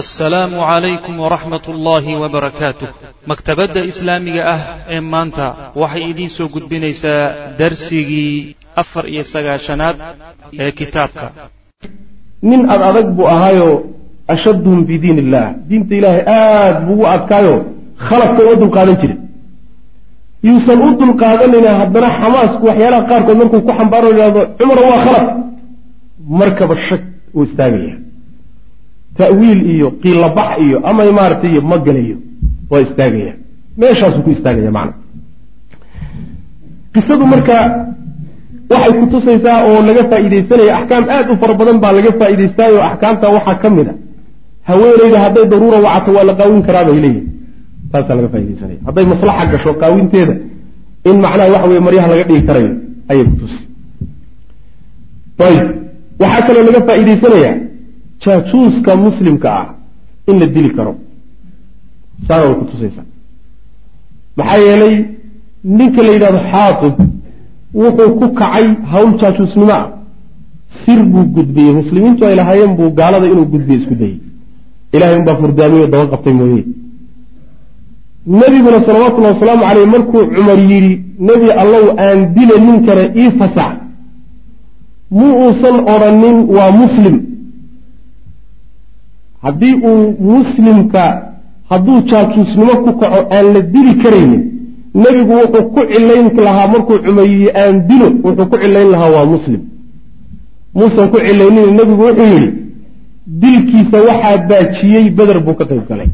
assalaamu calaykum waraxmat ullaahi wabarakaatuh maktabadda islaamiga ah ee maanta waxay idiin soo gudbinaysaa darsigii afar iyo sagaashanaad ee kitaabka. Nin ad adag buu ahaayoo ashaddhum fii diin illah diinta ilaahay aad buu u adkaayo khaladka uma dulqaadan jirin yuusan u dulqaadanayna haddana xamaasku waxyaalaha qaarkood markuu ku xambaaro yidhahdo cumar waa khalad markaba shag uu istaagaya ta'wiil iyo qiilabax iyo ama maaratay ma gelayo waa istaagaya. Meeshaasuu ku istaagaya macna. Qisadu marka waxay kutusaysaa oo laga faa'iidaysanaya axkaam aad u fara badan baa laga faa'idaystaayo axkaamta waxaa ka mid a. Haweeneyda hadday daruura wacato waa la qaawin karaa bay leeyihiin taasaa laga faa'idaysanaya hadday maslaxa gasho qaawinteeda in macnaha waxa weye maryaha laga dhigi karayo ayay kutusi ayib. Waxaa kaloo laga faa'iidaysanayaa jaajuuska muslimka ah in la dili karo. Saana way kutusaysaa maxaa yeelay ninka la yidhahdo xaatib wuxuu ku kacay hawl jaajuusnimo ah. Sir buu gudbiyey. Muslimiintu ay lahaayeen buu gaalada inuu gudbiyo isku dayey ilahay unbaa furdaamiyo daba qabtay mooye. Nebiguna salawatullahi wasalaamu caleyh markuu cumar yidhi nebi allow aan dile ninkana ii fasax. Mu uusan odrhanin waa muslim haddii uu muslimka hadduu jaajuusnimo ku kaco aan la dili karaynin nebigu wuxuu ku cilayn lahaa markuu cumeeyey aan dilo wuxuu ku cilayn lahaa waa muslim. Muusan ku cilaynin nebigu wuxuu yidhi dilkiisa waxaa baajiyey beder buu ka qayb galay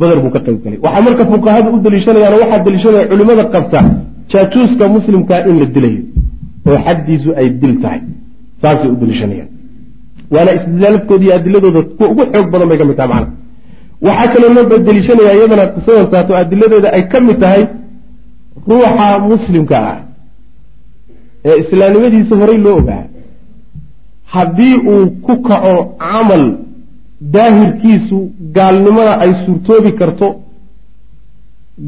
beder buu ka qayb galay waxaa marka fuqahadu u daliishanayaan waxaa daliishanaya culimada qabta jaajuuska muslimkaa in la dilayo oo xaddiisu ay dil tahay. Saasay u daliishanayaan waana istidlaalafkooda iyo adiladooda kuwa ugu xoog badan bay ka mid tahay macana waxaa kaloo loo daliishanaya iyadana qisadan saato adiladeeda ay ka mid tahay ruuxa muslimka ah ee islaamnimadiisa horey loo ogaa haddii uu ku kaco camal daahirkiisu gaalnimona ay suurtoobi karto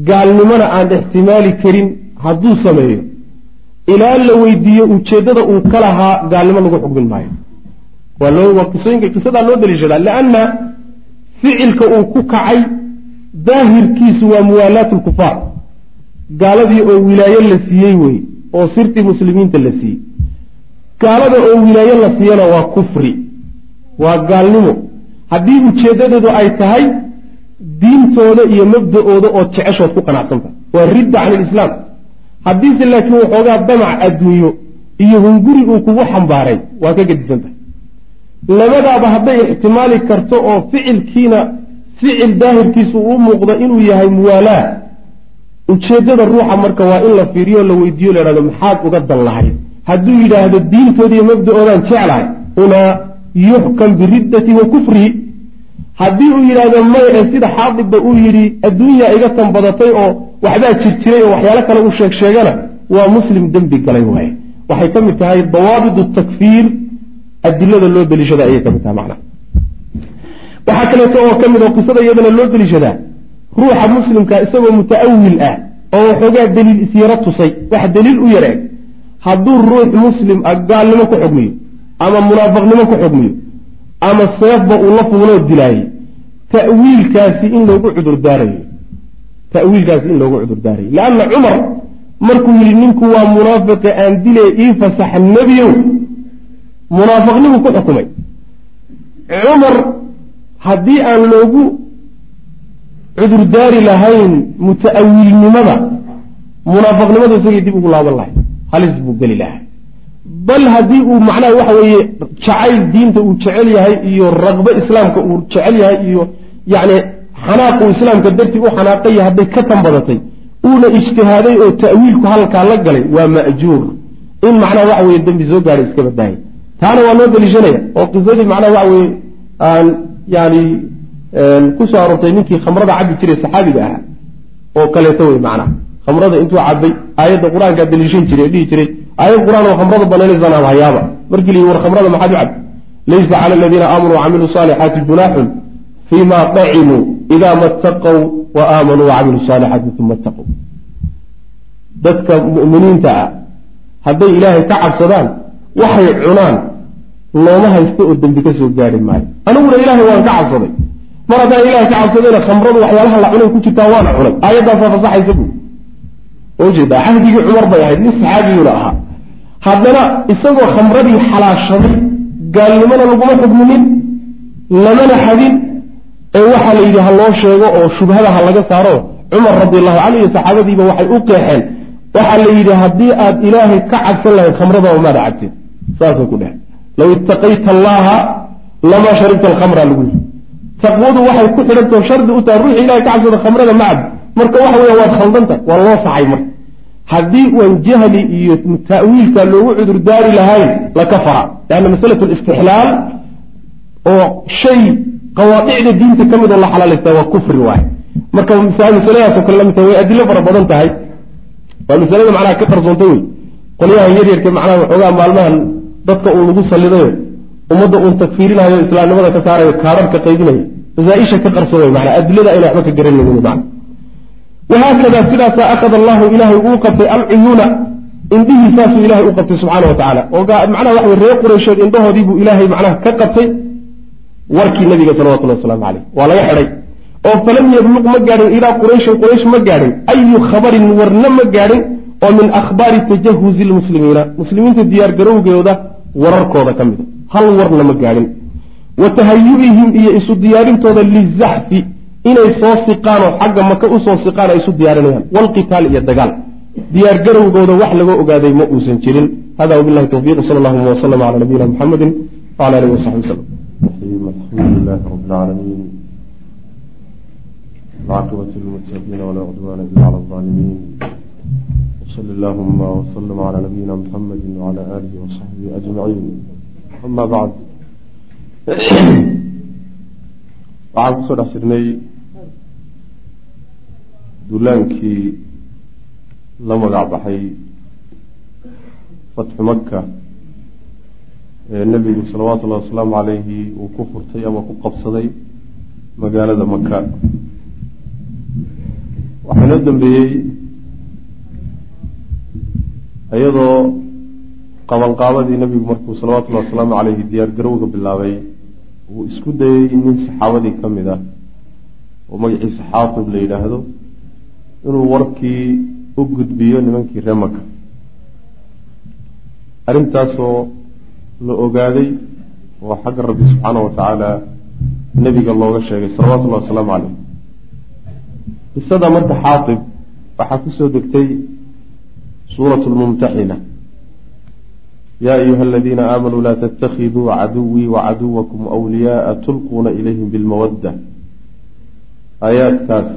gaalnimona aan ixtimaali karin hadduu sameeyo ilaa la weydiiyo ujeeddada uu ka lahaa gaalnimo lagu xugmin maayo waa qisooyinka qisadaa loo daliishadaa lianna ficilka uu ku kacay daahirkiisu waa muwaalaat lkufaar gaaladii oo wilaayo la siiyey wey oo sirtii muslimiinta la siiyey. Gaalada oo wilaayo la siiyana waa kufri waa gaalnimo. Haddii ujeeddadeedu ay tahay diintooda iyo mabda-ooda ood jeceshood ku qanacsanta waa ridda can ilislaam haddiise laakiin waxoogaa damac adduunyo iyo hunguri uu kugu xambaaray waa ka gedisantahay labadaaba hadday ixtimaali karto oo ficilkiina ficil daahirkiisu uu muuqdo inuu yahay muwaalaa ujeeddada ruuxa marka waa in la fiiriyo la weydiiyo la yhahdo maxaad uga dan lahayd. Hadduu yidhaahdo diintoodiiyo mabda-oodaan jeclahay hunaa yuxkam biriddati wa kufrihi. Haddii uu yidhaahdo may ee sida xaadibba uu yidhi adduunyaa iga tan badatay oo waxbaa jir jiray oo waxyaalo kale uu sheeg sheegana waa muslim dembi galay waaye. Waxay ka mid tahay dawaabitu takfiir adilada loo deliishada ayay ka mid tahay macnaha waxaa kaleeto oo ka mid oo qisada iyadana loo deliishadaa ruuxa muslimka isagoo muta'awil ah oo waxoogaa daliil isyaro tusay wax daliil u yar hadduu ruux muslim ah gaalnimo ku xugmiyo ama munaafaqnimo ku xugmiyo ama seefba uu la fuuloo dilaayey ta'wiilkaasi in loogu cudurdaarayo ta'wiilkaasi in loogu cudurdaarayo leanna cumar markuu yidhi ninku waa munaafiqa aan dile ii fasaxa nebiyow munaafaqnimuu ku xukumay. Cumar haddii aan loogu cudurdaari lahayn muta'awilnimada munaafaqnimadu isagay dib ugu laaban lahay halis buu geli lahaa. Bal haddii uu macnaha waxa weeye jacayl diinta uu jecel yahay iyo raqbo islaamka uu jecel yahay iyo yacni xanaaq uu islaamka dartii u xanaaqaya hadday ka tan badatay uuna ijtihaaday oo ta'wiilku halkaa la galay waa ma'juur. In macnaha waxa weye dembi soo gaadhay iska badbaayay taana waa loo daliishanaya oo qisadii macnaha waxa weye aan yani ku soo aroortay ninkii khamrada cabi jiray saxaabiga ahaa oo kaleeto wey macnaha khamrada intuu cabay aayadda qur'aankaa daliishan jiray dhihi jiray aayad qur'aan oo khamrada banaynaysan hayaaba. Markii layi war khamrada maxaad u cab laysa cala aladiina aamanuu wacamiluu saalixaati junaaxun fima dacimuu ida ma ataqow wa aamanuu wacamiluu saalixaati uma ataqow dadka mu'miniinta ah hadday ilaahay ka cabsadaan waxay cunaan looma haysto oo dembi ka soo gaari maayo. Aniguna ilaahay waan ka cabsaday. Mar haddaan ilahay ka cabsadayna khamradu waxyaalaha la cunay ku jirtaa waana cunay. Aayaddaasaa fasaxaysa bu ujeeda cahdigii cumar bay ahayd nin saxaabiyuuna ahaa. Haddana isagoo khamradii xalaashaday gaalnimona laguma xugminin lamana xadin ee waxaa la yidhi ha loo sheego oo shubhada ha laga saaro. Cumar radi allahu canhu iyo saxaabadiiba waxay u qeexeen. Waxaa la yidhi haddii aad ilaahay ka cabsan lahayd khamradaba maada cabtin saasay ku dheh low ittaqayta allaha lamaa sharibta alkhamra lagu yidhi. Taqwadu waxay ku xidhantao shardi u tahay ruuxi ilahay ka cabsada khamrada ma cabdi marka waxa weya waad khaldanta waa loo saxay marka. Haddii uan jahli iyo ta'wiilka loogu cudur daari lahayn lakafara leanna masalatu listixlaal oo shay qawaadicda diinta ka mid oo la xalaalaysta waa kufri waay marka masaladaasoo kale la mid tahay way adilo fara badan tahay. Waa masalada macnaha ka qarsoontay wey qolyahan yaryarka macnaha waxoogaa maalmahan dadka uu lagu sallidayo ummadda uun takfiirinayo islaamnimada ka saarayo kaararka qaydinayo masaaisha ka qarsooday manaa adilada ayna waxba ka garanaynin man wahaakada sidaasaa akhada allahu ilaahay uu qabtay alcuyuuna indhihii saasuu ilahay u qabtay subxaana wa tacaala oo macnaha waxa reer qureysheed indhahoodii buu ilaahay macnaha ka qabtay warkii nabiga salawatullahi wasalaamu caleyh waa laga xidhay. Oo falam yabluq ma gaadhin ilaa qurayshin quraysh ma gaadhin. Ayu khabarin warna ma gaadhin oo min akhbaari tajahuzi lmuslimiina muslimiinta diyaargarowgooda wararkooda ka mida hal warna ma gaadhin. Wa tahayu'ihim iyo isu diyaarintooda lizaxfi inay soo siqaan oo xagga maka u soo siqaan ay isu diyaarinayaan. Walqitaal iyo dagaal. Diyaargarowgooda wax laga ogaaday ma uusan jirin. Hada wabilahi towfiiq sal allahuma waslama cala nabiyina muxamedi wala alihi wasaxbi waslm wsali allahuma wslm cala nabiyina muxamedi wcala alihi wasaxbihi ajmaciin ama bacd waxaan ku soo dhex jirnay duulaankii la magac baxay fatxu maka ee nebigu salawaatu ullahi wasalaamu calayhi uu ku furtay ama ku qabsaday magaalada maka waxaa inoo dambeeyey iyadoo qabanqaabadii nebigu markuu salawatullahi wasalaamu calayhi diyaar garowga bilaabay uu isku dayey nin saxaabadii ka mid ah oo magaciisa xaatib la yidhaahdo inuu warkii u gudbiyo nimankii ree maka arrintaasoo la ogaaday oo xagga rabbi subxaana wa tacaala nebiga looga sheegay salawatullahi wasalaamu caleyh qisada marka xaatib waxaa ku soo degtay suuratu lmumtaxina ya ayuha aladiina aamanuu laa tatakiduu caduwii wacaduwakum wliyaaa tulquuna ilayhim bilmawadda aayaadkaas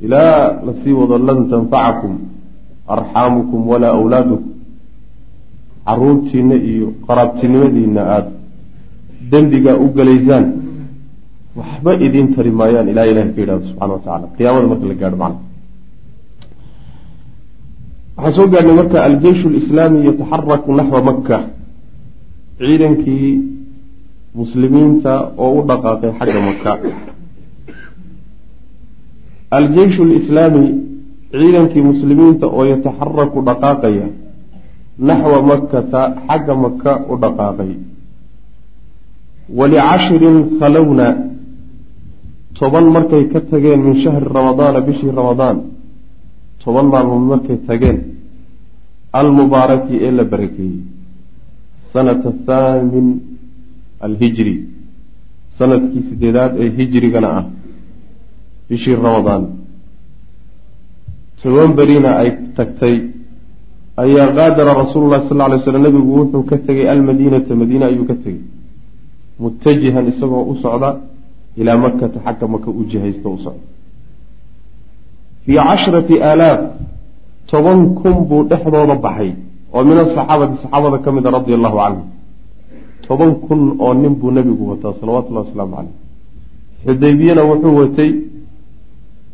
ilaa la sii wado lan tanfacakum arxaamukum walaa awlaadukum caruurtiina iyo qaraabtinimadiina aada dembiga u galaysaan waxba idiin tari maayaan ilaa ilahi ka yidhahdo subxana wa tacala qiyaamada marka la gaadho macna waxaan soo gaadhnay marka aljeishu lislaami yataxaraku naxwa maka ciidankii muslimiinta oo u dhaqaaqay xagga maka aljeishu lislaami ciidankii muslimiinta oo yataxaraku dhaqaaqaya naxwa makata xagga maka u dhaqaaqay. Walicashirin khalowna toban markay ka tageen min shahri ramadaana bishii ramadaan toban maalmood markay tageen almubaaraki ee la barakeeyey sanata thaamin alhijri. Sanadkii sideedaad ee hijrigana ah bishii ramadaan. Toban berina ay tagtay ayaa qaadara rasuulu llahi sal ly slam nabigu wuxuu ka tegay almadiinata madiine ayuu ka tegey. Mutajihan isagoo u socda ilaa makata xagga maka u jihaysta u socda fii cashrati aalaaf toban kun buu dhexdooda baxay oo min asaxaabati saxaabada ka mida radia allahu canhu toban kun oo nin buu nebigu wataa salawatullahi wasalaamu caleyh xudaybiyana wuxuu watay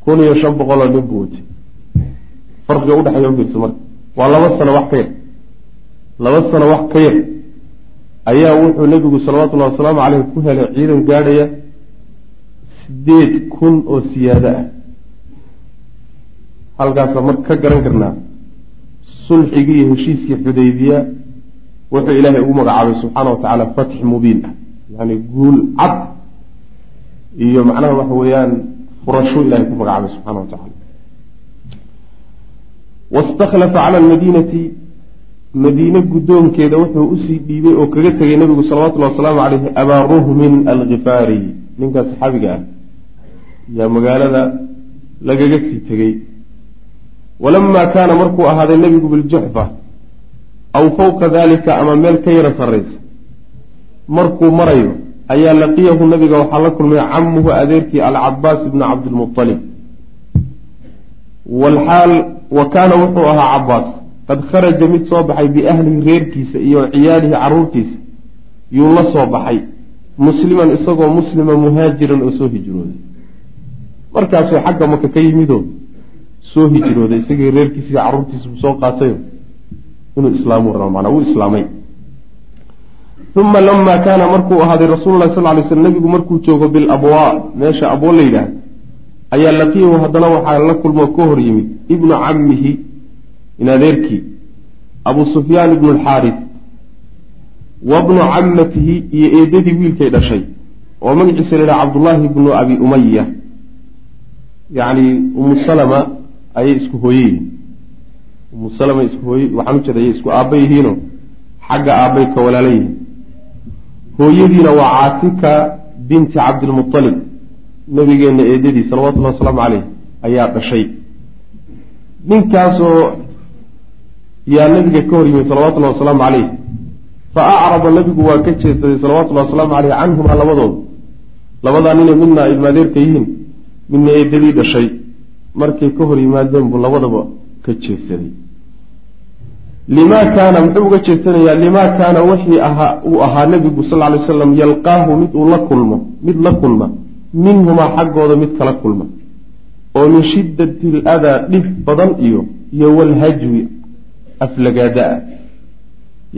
kun iyo shan boqol oo nin buu watay farqiga udhexeeya ufiirsa marka waa laba sano wax ka yar laba sano wax ka yar ayaa wuxuu nebigu salawatullahi wasalaamu caleyh ku helay ciidan gaadhaya sideed kun oo siyaado ah halkaasa marka ka garan karnaa. Sulxigii iyo heshiiskii xudaybiya wuxuu ilaahay ugu magacaabay subxaana wa tacaala fatx mubiin. Ah yani guul cad iyo macnaha waxa weeyaan furasho ilahay ku magacaabay subxana wa tacala wastakhlafa cala almadiinati madiine guddoonkeeda wuxuu u sii dhiibay oo kaga tegay nabigu salawatullhi wasalaamu caleyhi abaa ruhmin alkhifaari ninkaa saxaabiga ah. Yaa magaalada lagaga sii tegey walamaa kaana markuu ahaaday nebigu biljuxfa aw fawqa dalika ama meel ka yara sarraysa markuu marayo ayaa laqiyahu nabiga waxaa la kulmay camuhu adeerkii alcabaas ibnu cabdilmualib walxaal wa kaana wuxuu ahaa cabaas qad kharaja mid soo baxay biahlihi reerkiisa iyo ciyaalihi caruurtiisa yuu la soo baxay musliman isagoo muslima muhaajiran oo soo hijrooday markaasuu xagga maka ka yimidoo soo hijrooday isagii reerkiisa iyo carruurtiisabuu soo qaatayo inuu islaamu rabo maanaa wuu islaamay. Uma lama kaana markuu ahaaday rasuulu lahi sal lay sl nabigu markuu joogo bilabwaa meesha abwo la yidhaah ayaa laqiyahu haddana waxaa la kulmoo ka hor yimid ibnu cammihi in adeerkii abu sufyaan ibnu alxaaris wa bnu cammatihi iyo eedadii wiilkay dhashay oo magaciisa la yidhaha cabdullaahi ibnu abi umaya yacni umu salama ayay isku hooye yihiin umu salama isku hooye waxaan ujeeda ayay isku aabba yihiino xagga aabbay ka walaala yihiin. Hooyadiina waa caatika binti cabdilmualib nabigeenna eedadii salawatullahi wasalaamu caleyh ayaa dhashay. Ninkaasoo yaa nabiga ka hor yimid salawatullahi wasalaamu caleyh fa acrada nabigu waa ka jeedsaday salawatullahi wasalaamu caleyh canhumaa labadooda labadaa ninay midna ilmaadeerka yihiin midna eedadii dhashay markay ka hor yimaadeen buu labadaba ka jeedsaday. Limaa kaana muxuu uga jeedsanayaa limaa kaana wixii ahaa uu ahaa nebigu sal ly wasalam yalqaahu mid uu la kulmo mid la kulma minhumaa xaggooda mid kala kulma oo min shiddati aladaa dhib badan iyo iyo walhajwi aflagaada. Ah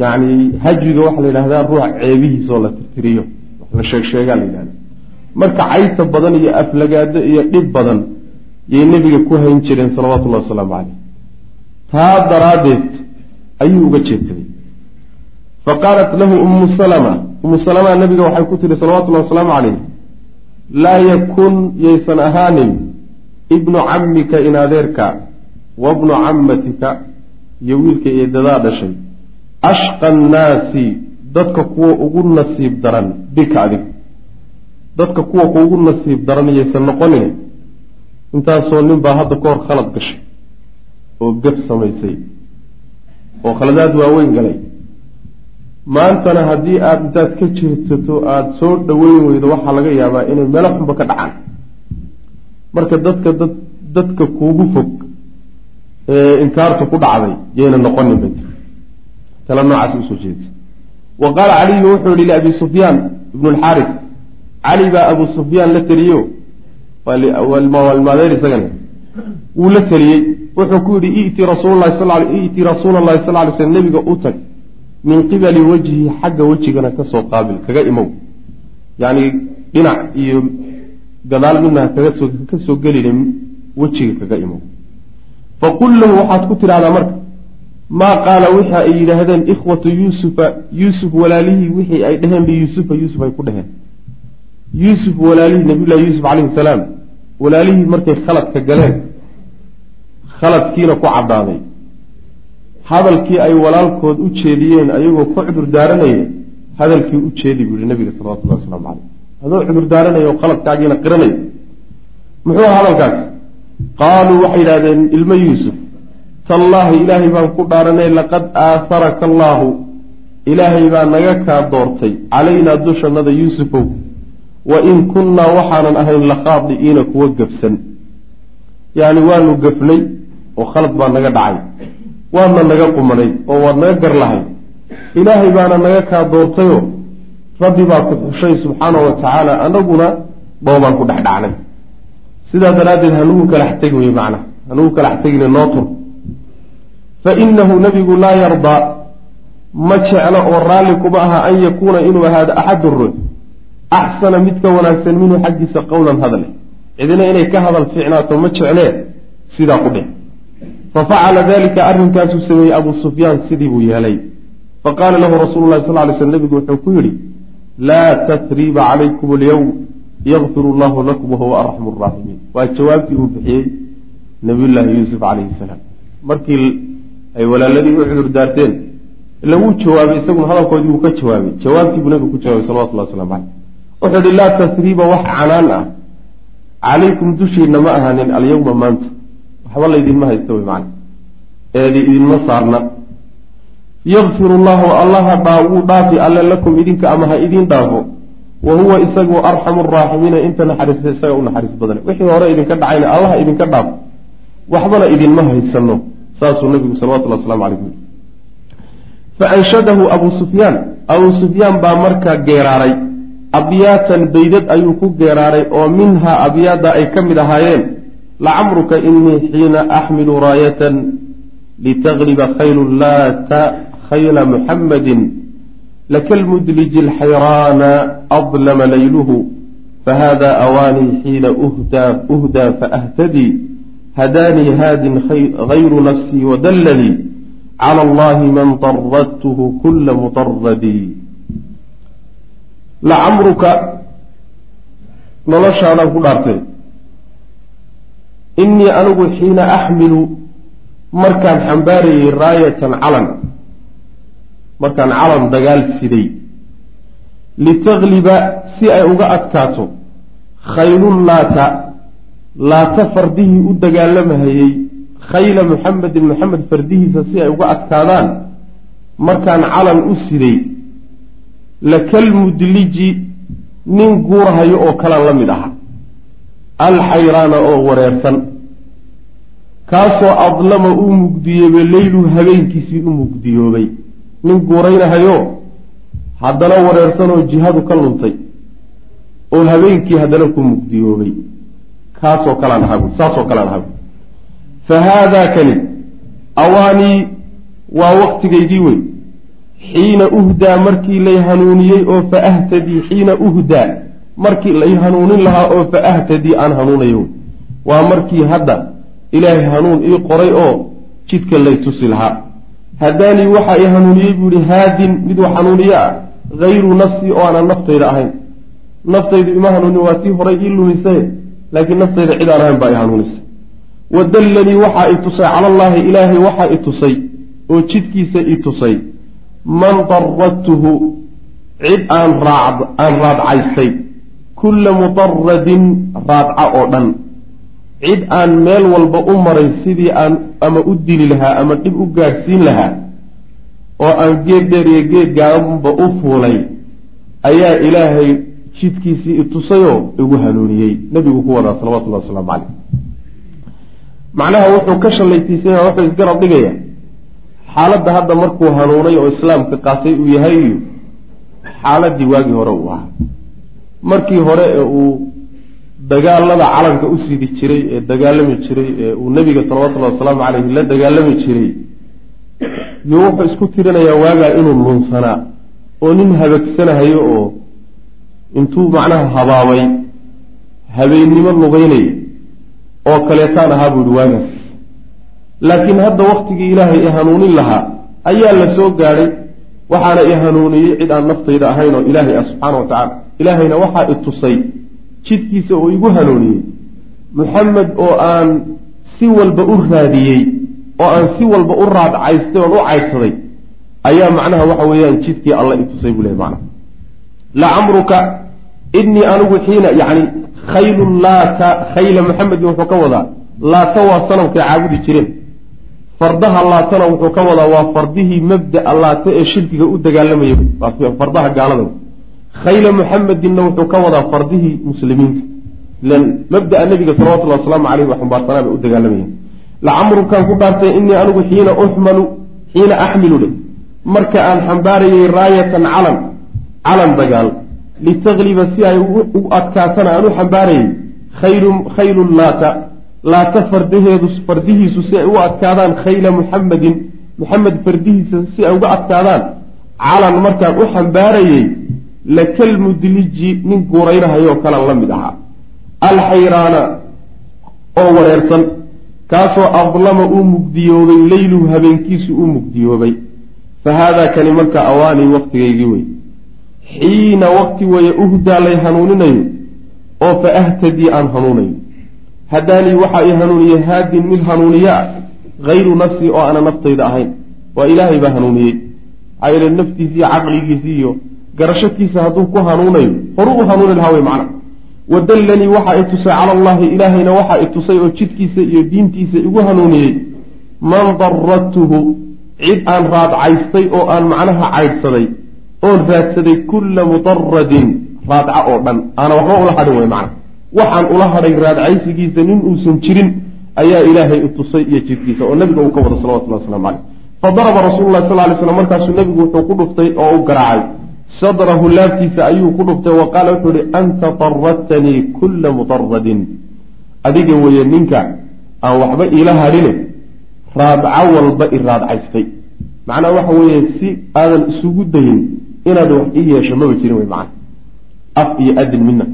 yacni hajwiga waxaa la yidhahdaa ruux ceebihiisoo la tirtiriyo la sheegsheegaa la yidhahda marka cayta badan iyo aflagaado iyo dhib badan yay nebiga ku hayn jireen salawatullahi wasalaamu caleyh taa daraaddeed ayuu uga jeedsaday. Fa qaalat lahu ummu salama ummu salama nabiga waxay ku tihi salawatullahi wasalaamu caleyh laa yakun yaysan ahaanin ibnu cammika in adeerka wa bnu cammatika iyo wiilka eedadaa dhashay. Ashqa annaasi dadka kuwa ugu nasiib daran bika adig. Dadka kuwa kuugu nasiib daran yaysan noqonin intaasoo nin baa hadda ka hor khalad gashay oo gaf samaysay oo khaladaad waaweyn galay. Maantana haddii aada intaad ka jeedsato aada soo dhaweyn weydo waxaa laga yaabaa inay meelo xunba ka dhacaan. Marka dadka dad dadka kuugu fog ee inkaartu ku dhacday yayna noqonin bay tala noocaas u soo jeedsa wa qaala caliyu wuxuu yihi liabi sufyaan ibnu lxaaris cali baa abu sufyaan la teliyo waalmaadeer isagana wuu la teliyey wuxuu ku yidhi iti rasuulalahi iti rasuula allahi sal lay slm nebiga u tag. Min qibali wajhi xagga wejigana ka soo qaabil kaga imow. Yacni dhinac iyo gadaal midna kagasoo ka soo gelina wejiga kaga imow. Faqul lahu waxaad ku tidhahdaa marka maa qaala wixi ay yidhaahdeen ikhwatu yuusufa yuusuf walaalihii wixii ay dheheen liyuusufa yuusuf ay ku dheheen yuusuf walaalihii nabiyullahi yuusuf calayhi salaam walaalihii markay khaladka galeen khaladkiina ku caddaaday. Hadalkii ay walaalkood u jeediyeen ayagoo ku cudur daaranaya hadalkii u jeedi buu yihi nabiga salawatullahi waslamu caleyh adoo cudur daaranaya oo khaladkaagiina qiranaya muxuu hadalkaas? Qaaluu waxay yidhahdeen ilmo yuusuf tallaahi ilaahay baan ku dhaaranay laqad aaharaka allaahu. Ilaahay baa naga kaa doortay calaynaa dushannada yuusufow wa in kunnaa waxaanan ahayn lakhaadi'iina kuwa gafsan yacni waanu gafnay oo khalad baa naga dhacay. Waadna naga qumanay oo waad naga gar lahay ilaahay baana naga kaa doortayoo rabbi baa ku xushay subxaana wa tacaala anaguna dhoobaan ku dhex dhacnay. Sidaa daraaddeed hanugu kalax tegi wey macna. Hanugu kalax tegine noo tur fa inahu nabigu laa yardaa ma jeclo oo raalli kuma aha an yakuuna inuu ahaado axadu ruux axsana mid ka wanaagsan minhu xaggiisa qowlan hadale cidina inay ka hadal fiicnaato ma jeclee sidaa ku dheh fa facala dalika arrinkaasuu sameeyey abuu sufyaan sidii buu yeelay faqaala lahu rasuulu lahi sal ly sl nebigu wuxuu ku yidhi laa tasriiba calaykum alyowm yakfir allahu lakum wahuwa arxamu raaximiin waa jawaabtii uu bixiyey nabiyullaahi yuusuf calayhi salaam markii ay walaaladii u cudur daarteen ila wuu jawaabay isaguna hadalkoodii wuu ka jawaabay jawaabtii buu nabigu ku jawaabay salawatullah waslamu caleyh wuxuu ihi laa tasriiba wax canaan ah. Calaykum dushiina ma ahaanin alyawma maanta waxba laydinma haysta wey macana eedi idinma saarna. Yakfir allahu allaha dhaa wuu dhaafi alle lakum idinka ama ha idiin dhaafo. Wa huwa isagu arxamu araaximiina inta naxariista isaga u naxariis badan wixii hore idinka dhacayna allaha idinka dhaafo waxbana idinma haysano saasuu nabigu salawatullah waslamu caleyh ui faanshadahu abuu sufyaan. Abuu sufyaan baa markaa geeraaray abyaatan baydad ayuu ku geeraaray oo minhaa abyaadda ay ka mid ahaayeen. Lacamruka inii xiina axmilu raayatan litagliba khaylu laata khayla muxammadin lakalmudliji alxayraana adlama layluhu. Fahada awaanii xiina uhdaa faahtadii hadaanii haadin gayru nafsii wadallanii cala allahi man daradtuhu kula mudaradii lacamruka noloshaadaan ku dhaartay. Innii anigu xiina axmilu markaan xambaarayay raayatan calan. Markaan calan dagaal siday. Litagliba si ay uga adkaato khaylun laata laata fardihii u dagaalamahayey khayla muxamedin maxamed fardihiisa si ay uga adkaadaan markaan calan u siday lakalmudliji nin guurahayo oo kalan la mid aha. Alxayraana oo wareersan. Kaasoo adlama uu mugdiyoobay leylu habeenkiisii u mugdiyoobay. Nin guuraynahayo haddana wareersanoo jihadu ka luntay. Oo habeenkii haddana ku mugdiyoobay. Kaasoo kalaan buui saasoo kalaan buui fa haadaa kani awaanii waa waktigaydii wey xiina uhdaa markii lay hanuuniyey oo fa ahtadii xiina uhdaa markii lay hanuunin lahaa oo fa ahtadii aan hanuunayo. Waa markii hadda ilaahay hanuun ii qoray oo jidka lay tusi lahaa. Haddaanii waxaa i hanuuniyey buu ihi haadin mid wax hanuuniye ah hayru nafsii oo aanan naftayda ahayn. Naftaydu ima hanuunin waa tii horay ii lumisaye laakiin naftayda cid aan ahayn baa i hanuunisay wadallanii waxaa i tusay calallaahi ilaahay waxaa i tusay oo jidkiisa i tusay man daradtuhu cid aan aan raadcaystay kulla mudaradin raadca oo dhan. Cid aan meel walba u maray sidii aan ama u dili lahaa ama dhib u gaadhsiin lahaa oo aan geed dheer iyo geed gaabanba u fuulay ayaa ilaahay jidkiisii itusayoo igu hanuuniyey. Nebigu ku wadaa salawatullahi wasalaamu caleyh macnaha wuxuu ka shallaytiisanya wuxuu isgarab dhigaya xaaladda hadda markuu hanuunay oo islaamka qaatay uu yahay iyo xaaladii waagii hore uu ahaa. Markii hore ee uu dagaalada calanka u sidi jiray ee dagaalami jiray ee uu nebiga salawatullahi wasalaamu caleyhi la dagaalami jiray yuu wuxuu isku tirinayaa waagaa inuu lunsanaa oo nin habagsanahayo oo intuu macnaha habaabay habeennimo lugeynaya oo kaleetaan ahaa buu yihi waagaas laakiin hadda waktigii ilaahay i hanuunin lahaa ayaa la soo gaadhay waxaana i hanuuniyey cid aan naftayda ahayn oo ilaahay ah subxaana wa tacala ilaahayna waxaa i tusay jidkiisa oo igu hanuuniyey muxamed oo aan si walba u raadiyey oo aan si walba u raadcaystay oon u caydsaday ayaa macnaha waxa weeyaan jidkii alla i tusay buu lehay macnaha. Lacamruka innii anigu xiina yacni khaylu laata khayla muxamedin wuxuu ka wadaa laata waa sanamkay caabudi jireen fardaha laatana wuxuu ka wadaa waa fardihii mabdaa laata ee shirkiga u dagaalamayay fardaha gaalada. Khayla muxamedinna wuxuu ka wadaa fardihii muslimiinta. Ilan mabdaa nebiga salawatullahi wasalaamu caleyh waa xumbaarsanaa bay u dagaalamayeen lacamrukaan ku dhaartay innii anigu xiina uxmalu xiina axmilu le marka aan xambaarayay raayatan calan calan dagaal litagliba si ay u adkaatana aan u xambaarayay khaylu khaylun laata laata fardaheedu fardihiisu si ay u adkaadaan khayla muxamedin muxamed fardihiisa si ay uga adkaadaan. Calan markaan u xambaarayey lakalmudliji nin guuraynahayoo kalan la mid ahaa. Alxayraana oo wareersan kaasoo adlama uu mugdiyoobay leyluhu habeenkiisu uu mugdiyoobay. Fa haadaa kani marka awaanii waktigaygii wey xiina wakti weeye uhdaa lay hanuuninayo oo fa ahtadii aan hanuunayo hadaanii waxaa ii hanuuniyey haadin mid hanuuniye ah hayru nafsii oo aana naftayda ahayn. Waa ilaahay baa hanuuniyey. Maxaa yeele naftiisi iyo caqligiisi iyo garashadkiisa hadduu ku hanuunayo horu u hanuuni lahaa wey macna. Wadallanii waxaa i tusay cala allahi ilaahayna waxaa i tusay oo jidkiisa iyo diintiisa igu hanuuniyey. Man daradtuhu cid aan raadcaystay oo aan macnaha caydhsaday oon raadsaday kulla mudaradin raadca oo dhan. Aana waxba ula hadhin wey macna waxaan ula hadhay raadcaysigiisa nin uusan jirin ayaa ilaahay i tusay iyo jidkiisa oo nabiga uu ka wada salawatullah waslamu caleyh fadaraba rasuulu lah sal lay slam markaasuu nebigu wuxuu ku dhuftay oo u garaacay. Sadrahu laabtiisa ayuu ku dhuftay wa qaala wuxuu ihi anta daradtanii kulla mudaradin adiga weeye ninka aan waxba iila hadhine raadco walba i raadcaystay. Macnaha waxa weeye si aadan isugu dayin inaad wax ii yeesho maba jirin wey macana af iyo adin midna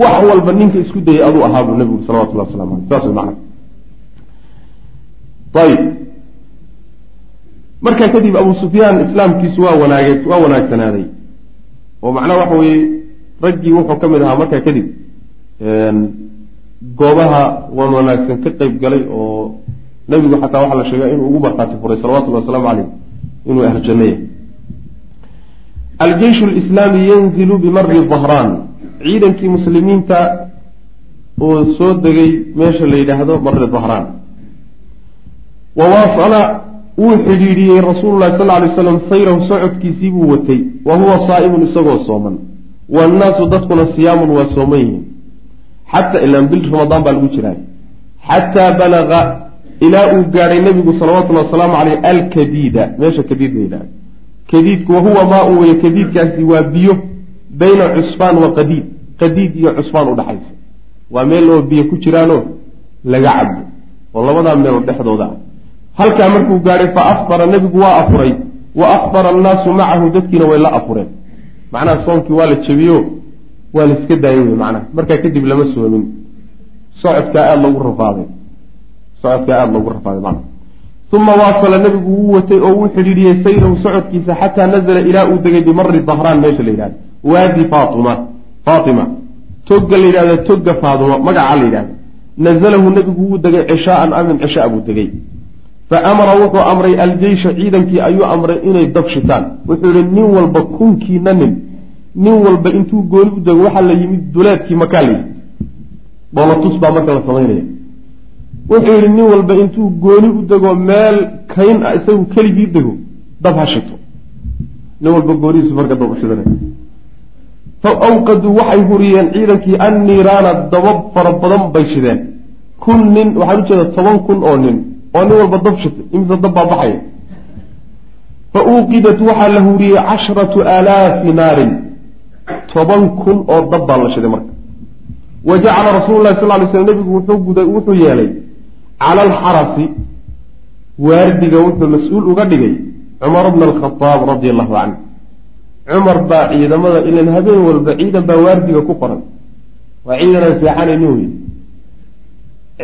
wax walba ninka isku dayay aduu ahaa buu nebigu salawatullah waslamu aleyh saas macana ayib markaa kadib abu sufyaan islaamkiisu waa wanaage waa wanaagsanaaday. Oo macnaha waxa weeye raggii wuxuu ka mid ahaa markaa kadib goobaha wan wanaagsan ka qeyb galay oo nebigu xataa waxaa la sheegaa inuu ugu markhaati furay salawatullahi wasalaamu caleyh inuu ahlujanno yahay. Aljeyshu lislaami yanzilu bimari dahraan ciidankii muslimiinta uu soo degay meesha la yidhaahdo mari dahraan. Wawaasala wuu xidhiidhiyey rasuulu llahi sal lay slam sayrahu socodkiisii buu watay. Wa huwa saa'imun isagoo sooman. Waannaasu dadkuna siyaamun waa sooman yihiin. Xataa ilaan bil ramadaan baa lagu jiraa xataa balaga ilaa uu gaadhay nebigu salawatullahi wasalaamu caleyh alkadiida. Meesha kadiid la yidhahdo kadiidku wahuwa maa un weye kadiidkaasi waa biyo bayna cusfaan wa qadiid. Qadiid iyo cusfaan udhaxaysa waa meel oo biyo ku jiraanoo laga cabo oo labadaa meelood dhexdooda ah. Halkaa markuu gaadhay fa afbara nebigu waa afuray. Wa afbara annaasu macahu dadkiina way la afureen. Macnaha soonkii waa la jebiyo waa la iska daayay wey macnaha. Markaa kadib lama soomin socodkaa aada loogu rafaaday socodkaa aada loogu rafaaday macnaha. Uma waasala nebigu wuu watay oo wuu xidhiidhiyey sayrahu socodkiisa xataa nazala ilaa uu degay bimari dahraan meesha la yidhahdo waadi fatima. Faatima togga la yidhahda togga faaduma magacaa la yidhahda nazalahu nebigu wuu degay cishaaan amin cishaa buu degay. Fa amara wuxuu amray aljeysha ciidankii ayuu amray inay dab shitaan. Wuxuu yihi nin walba kunkiina nin. Nin walba intuu gooni u dego waxaa la yimid duleedkii makaa la yimid dhoolatus baa marka la samaynaya wuxuu yihi nin walba intuu gooni u dego meel kayn ah isagu keligii dego dab ha shito nin walba goonihiisu marka dab u fa awqaduu waxay huriyeen ciidankii anniiraana dabab fara badan bay shideen kun nin waxaan ujeeda toban kun oo nin oo nin walba dab shitay imise dab baa baxaya fa uuqidat waxaa la huriyey casharatu aalaafi naarin toban kun oo dab baa la shiday marka wa jacala rasuulu lahi sal ly slam nebigu wuxuu guday wuxuu yeelay cala alxarasi waardiga wuxuu mas'uul uga dhigay cumar bna alkhadaab radia allahu canhu cumar baa ciidamada ilan habeen walba ciidan baa waardiga ku qoran. Waa ciidan aan seexanayni wey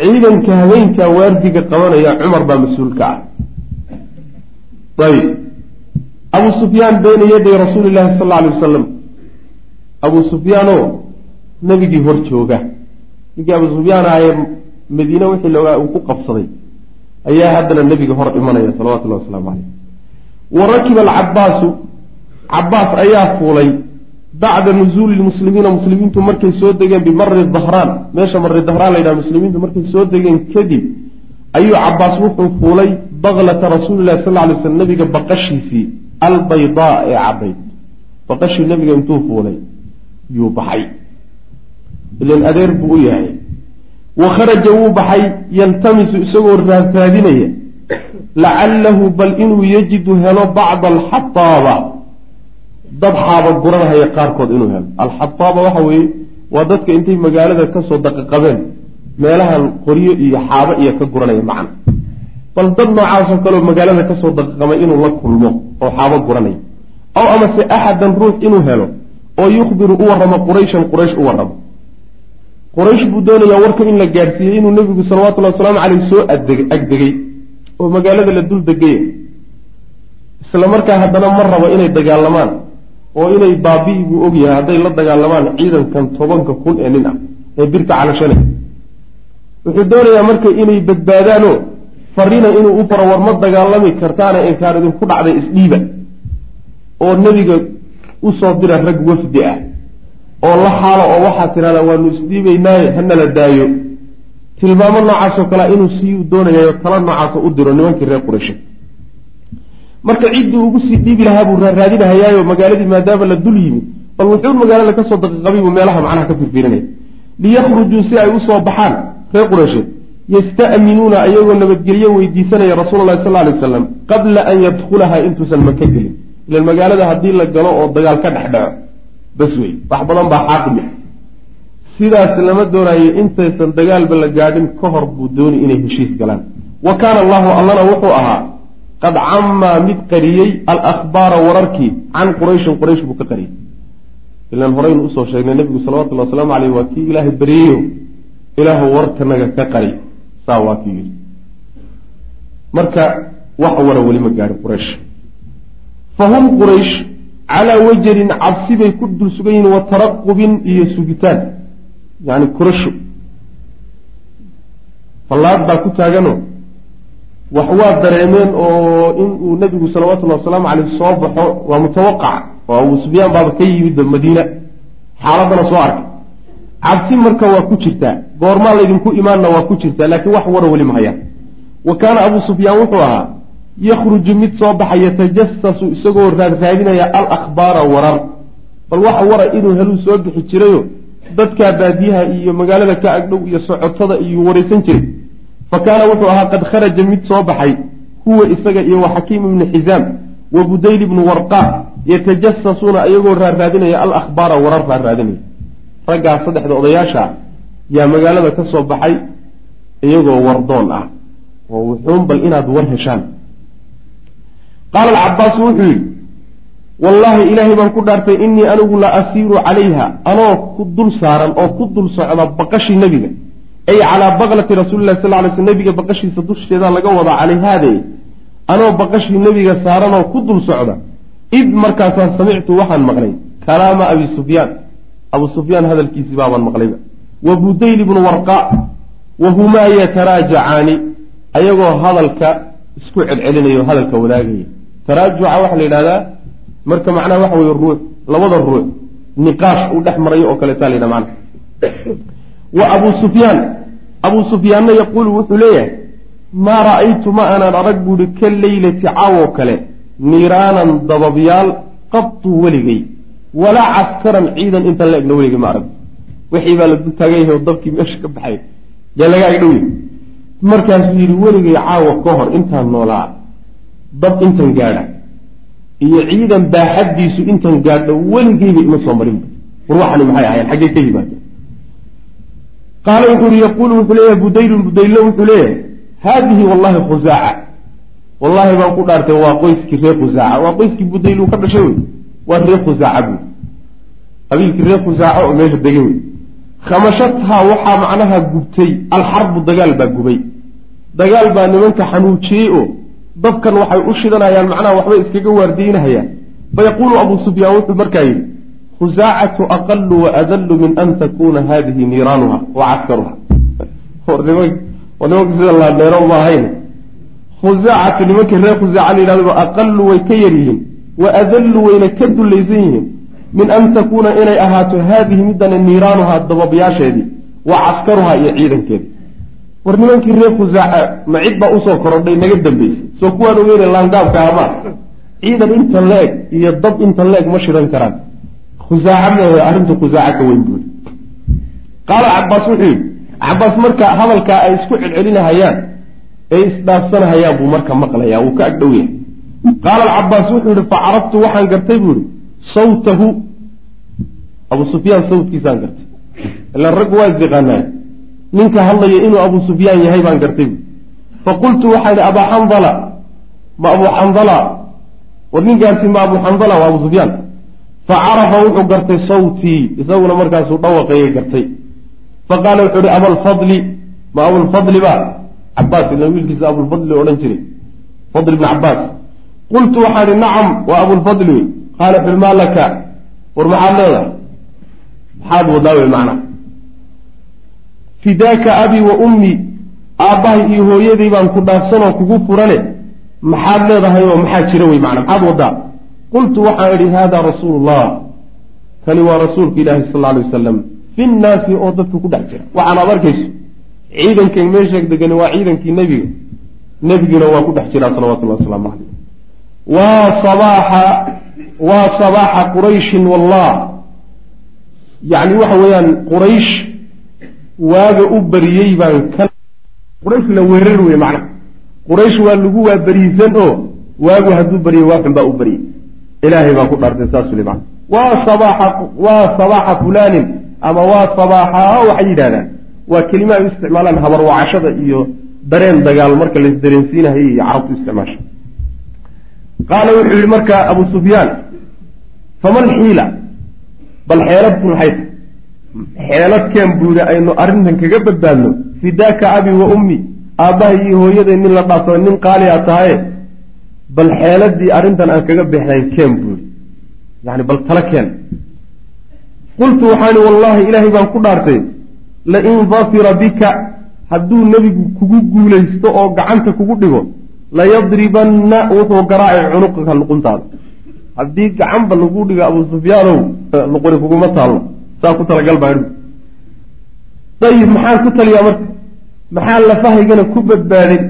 ciidanka habeenkaa waardiga qabanaya cumar baa mas'uulka ah. Ayib abu sufyaan bayna yaday rasuuli llahi sal alla alay wasalam abu sufyaanoo nebigii hor jooga. Ninkii abu sufyaan ahayee madiine wixii loogaa uu ku qabsaday ayaa haddana nebiga hor imanaya salawatullahi wasalaamu caleyh wa rakiba alcabaasu cabaas ayaa fuulay bacda nuzuuli lmuslimiina muslimiintu markay soo degeen bimari dahraan. Meesha mari dahraan la yidhaha muslimiintu markay soo degeen kadib ayuu cabaas wuxuu fuulay baklata rasuulilahi sal lay slam nabiga baqashiisii albaydaa ee caddayd. Baqashii nabiga intuu fuulay yuu baxay. Ilan adeer buu u yahay. Wa kharaja wuu baxay yaltamisu isagoo raadraadinaya lacalahu bal inuu yajidu helo bacda alxataaba dad xaaba guranhaya qaarkood inuu helo. Alxataaba waxa weeye waa dadka intay magaalada ka soo daqaqabeen meelahan qoryo iyo xaabo iyo ka guranaya macna. Bal dad noocaasoo kaleo magaalada ka soo daqaqamay inuu la kulmo oo xaabo guranaya. Aw amase axadan ruux inuu helo oo yukhbiru u warramo qurayshan quraysh u warramo. Quraysh buu doonayaa warka in la gaadhsiiyey inuu nebigu salawatullahi wasalaamu caleyh soo adeg agdegay oo magaalada la dul degaya isla markaa haddana ma rabo inay dagaalamaan oo inay baabi'i buu ogyahay hadday la dagaalamaan ciidankan tobanka kun ee nin ah ee birka calashanay wuxuu doonayaa marka inay badbaadaanoo farina inuu u faro war ma dagaalami kartaana inkaan idinku dhacday isdhiiba oo nebiga u soo dira rag wafdi ah oo la xaalo oo waxaa tidhahdaa waanu isdhiibaynaaye hanala daayo. Tilmaamo noocaasoo kalea inuu sii doonayayo tala noocaasoo u diro nimankii reer qurayshe marka ciddii ugu sii dhiibi lahaa buu raaraadinahayaayo magaaladii maadaama la dul yimid bal wuxuun magaalada ka soo daqiiqabay buu meelaha macnaha ka firfirinaya. Liyakrujuu si ay u soo baxaan reer qureysheed yasta'minuuna ayagoo nabadgelyo weydiisanaya rasuula allahi sal alay wasalam qabla an yadkhulaha intuusan maka gelin. Ilan magaalada haddii la galo oo dagaal ka dhex dhaco bas wey wax badan baa xaaqimi sidaas lama doonayo intaysan dagaalba la gaadhin ka hor buu dooni inay heshiis galaan. Wa kaana allahu allana wuxuu ahaa qad cammaa mid qariyey alakhbaara wararkii can qurayshin quraysh buu ka qariyey. Ilaan horeynu u soo sheegnay nebigu salawatullhi wasalaamu caleyh waa kii ilaahay baryeyo ilaahu warkanaga ka qari. Saa waa kii yidhi. Marka wax wara weli ma gaadhin quraysh. Fa hum quraysh calaa wajarin cabsi bay ku dul sugan yihiin wa taraqubin iyo sugitaan. Yani kurasho fallaad baa ku taagano wax waa dareemeen oo in uu nebigu salawatullahi wasalaamu caleyh soo baxo waa mutawaqac. Oo abuu sufyaan baaba ka yimid madiina. Xaaladana soo arkay. Cabsi marka waa ku jirtaa. Goormaa laydinku imaanna waa ku jirtaa laakiin wax wara weli mahayaan wa kaana abuu sufyaan wuxuu ahaa yakhruju mid soo baxa yatajasasu isagoo raadraadinaya alakhbaara warar. Bal waxa wara inuu heluu soo bixi jirayo dadkaa baadiyaha iyo magaalada ka agdhow iyo socotada iyo waraysan jiray fa kaana wuxuu ahaa qad kharaja mid soo baxay huwa isaga iyo wa xakiim ibni xisaam wa budayl ibnu warqa yatajasasuuna iyagoo raarraadinaya alakhbaara warar raarraadinaya raggaa saddexda odayaasha yaa magaalada ka soo baxay iyagoo wardoon ah oo wuxuun bal inaad war heshaan qaala alcabaasu wuxuu yidhi wallaahi ilaahay baan ku dhaartay innii anigu la asiiru calayha anoo ku dul saaran oo ku dul socda baqashii nebiga ay calaa baqlati rasuulillahi sal ly sl nebiga baqashiisa dusheeda laga wadaa calayhaade anoo baqashii nebiga saaranoo ku dul socda id markaasaan samictu waxaan maqlay. Kalaama abi sufyaan. Abu sufyaan hadalkiisii baabaan maqlayba. Wa budayl ibnu warqa wa humaa yataraajacaani. Ayagoo hadalka isku celcelinayo hadalka wadaagaya. Taraajuca waxaa la yidhahdaa marka macnaha waxa weye ruux labada ruux niqaash uu dhex marayo oo kaleetaa la yidhaha macna wa abuu sufyaan abuu sufyaanna yaquulu wuxuu leeyahay maa ra'aytu ma aanan arag buuhi ka leylati caawoo kale niiraanan dababyaal qadtu weligay. Walaa caskaran ciidan intan la egna weligay ma arag. Wixii baa la dul taagan yahay oo dabkii meesha ka baxay. Yaa laga agdhowyay markaasuu yidhi weligay caawa ka hor intaan noolaa dab intan gaadha iyo ciidan baaxaddiisu intan gaadho weligayba ima soo marinba war waxani maxay ahayen xaggee ka yimaadeen qaala wuxuu yihi yaquulu wuxuu leeyahay budaylun budaylo wuxuu leeyahay haadihi wallahi khusaaca wallaahi baan ku dhaartay waa qoyskii reer khusaaca waa qoyskii budayl ka dhashay wey waa reer khusaaca buy qabiilkii reer khusaaca oo meesha degay wey khamashathaa waxaa macnaha gubtay alxarbu dagaal baa gubay dagaal baa nimanka xanuujiyey oo dabkan waxay u shidanayaan macnaha waxbay iskaga waardiynahayaan fayaquulu abuu sufyaan wuxuu markaa yidhi khusaacatu aqalu wa adallu min an takuna hadihi niiraanuha wa caskaruha war nimanka sida laadheero uma khusaacatu nimankii reer khusaaca la yidhahdo aqalu way ka yar yihiin wa adallu wayna ka dullaysan yihiin min an takuuna inay ahaato haadihi midana niiraanuhaa dababyaasheedii wa caskaruhaa iyo ciidankeedi war nimankii reer khusaaca ma cid baa u soo korodhay naga dambeysay soo kuwaan ogeyna laangaabka amaa ciidan inta la-eg iyo dab inta la-eg ma shidan karaan khusaaca meehe arrinta khusaaca ka weyn buuri qaala cabaas wuxuu yidhi cabaas marka hadalkaa ay isku celcelinahayaan ay isdhaafsanahayaan buu marka maqlayaa wuu ka agdhow yahay. Qaala alcabaas wuxuu yihi facaraftu waxaan gartay buu ihi sawtahu. Abu sufyaan sawtkiisaan gartay. Ilaan raggu waa isdiqaanaa ninka hadlaya inuu abu sufyaan yahay baan gartay bui faqultu waxaan idhi abaa xandala ma abu xandala war ninkaasi ma abu xandala waa abu sufyaan fa carafa wuxuu gartay sawtii isaguna markaasuu dhawaqayay gartay fa qaala wuxuu ihi abalfadli ma abulfadli ba cabaas ila wiilkiisa abulfadli odhan jiray fadl ibni cabaas qultu waxaa idhi nacam waa abulfadli wey qaala wuxuuhi maa laka war maxaad leedahay maxaad wadaa wey macnaa fidaaka abi wa ummi aabbahay iyo hooyaday baan ku dhaafsanoo kugu furane maxaad leedahay oo maxaa jira wey macnaa maxaad wadaa qultu waxaan idhi hada rasuulu llah kani waa rasuulka ilaahi sal alay wasalam fi nnaasi oo dadka ku dhex jira waxaan aad arkayso ciidankan meesha degani waa ciidankii nebiga nebiguna waa ku dhex jiraa salawatullahi wasalaamu caleyh waa sabaaxa waa sabaaxa qurayshin wallah yacni waxa weeyaan quraysh waaga u bariyey baan ka quraysh la weerar wey macna quraysh waa lagu waaberiisan oo waagu hadduu baryay waa xun baa u baryey ilaahay baa ku dhaartay saas uli waa sabaaxa waa sabaaxa fulaanin ama waa sabaaxa waxay yidhahdaan waa kelima ay u isticmaalaan habarwacashada iyo dareen dagaal marka la isdareensiinahay iyo carabtu isticmaasha qaala wuxuu yihi marka abu sufyaan faman xiila? Bal xeeladku maxay tahay xeeladkeen buuda aynu arrintan kaga badbaadno. Fidaaka abi wa ummi aabbahay iyo hooyaday nin la dhaafsada nin qaali a tahaye bal xeeladii arrintan aan kaga bexnayn keen buuri yani bal tala keen. Qultu waxaani wallaahi ilaahay baan ku dhaartay. Lain dafira bika hadduu nebigu kugu guulaysto oo gacanta kugu dhigo layadribanna wuxuu garaacay cunuqaka luquntaada haddii gacanba lagu dhigo abu sufyaanow luquni kuguma taallo. Saa ku talagal baa ayib maxaan ku taliyaa marka? Maxaa lafahaygana ku badbaaday?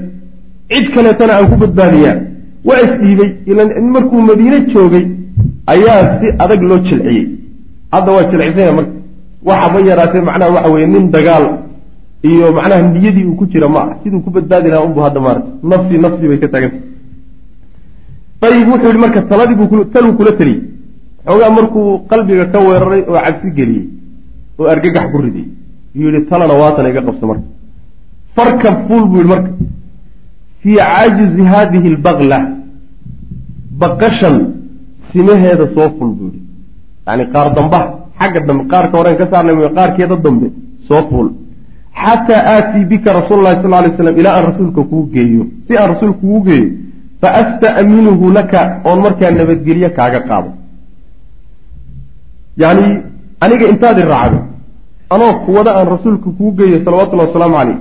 Cid kaleetana aan ku badbaadiyaa waa isdhiibay ilan markuu madiine joogay ayaa si adag loo jilciyey. Hadda waa jilcisanya marka waxaba yaraatee macnaha waxa weye nin dagaal iyo macnaha niyadii uu ku jira ma ah siduu ku badbaadi lahaa unbu hadda maarata nafsi nafsi bay ka taaganta ayib wuxuu yihi marka taladii buu taluu kula teliyey xoogaa markuu qalbiga ka weeraray oo cabsi geliyey oo argagax ku riday yuu yihi talana waatana iga qabso marka. Farkab fuul buu yihi marka fii caajizi haadihi albakla baqashan simaheeda soo ful buu yihi yani qaar dambaha xagga dambe qaarka horeen ka saarnay mooy qaarkeeda dambe soo fuul. Xataa aatii bika rasuul lahi sal lay slam ilaa aan rasuulka kuu geeyo. Si aan rasuulka kugu geeyo fa asta'minuhu laka oon markaa nabadgelyo kaaga qaado. Yacni aniga intaad i raacdo anoo kuwada aan rasuulka kuu geeyo salawatullahi wasalaamu caleyh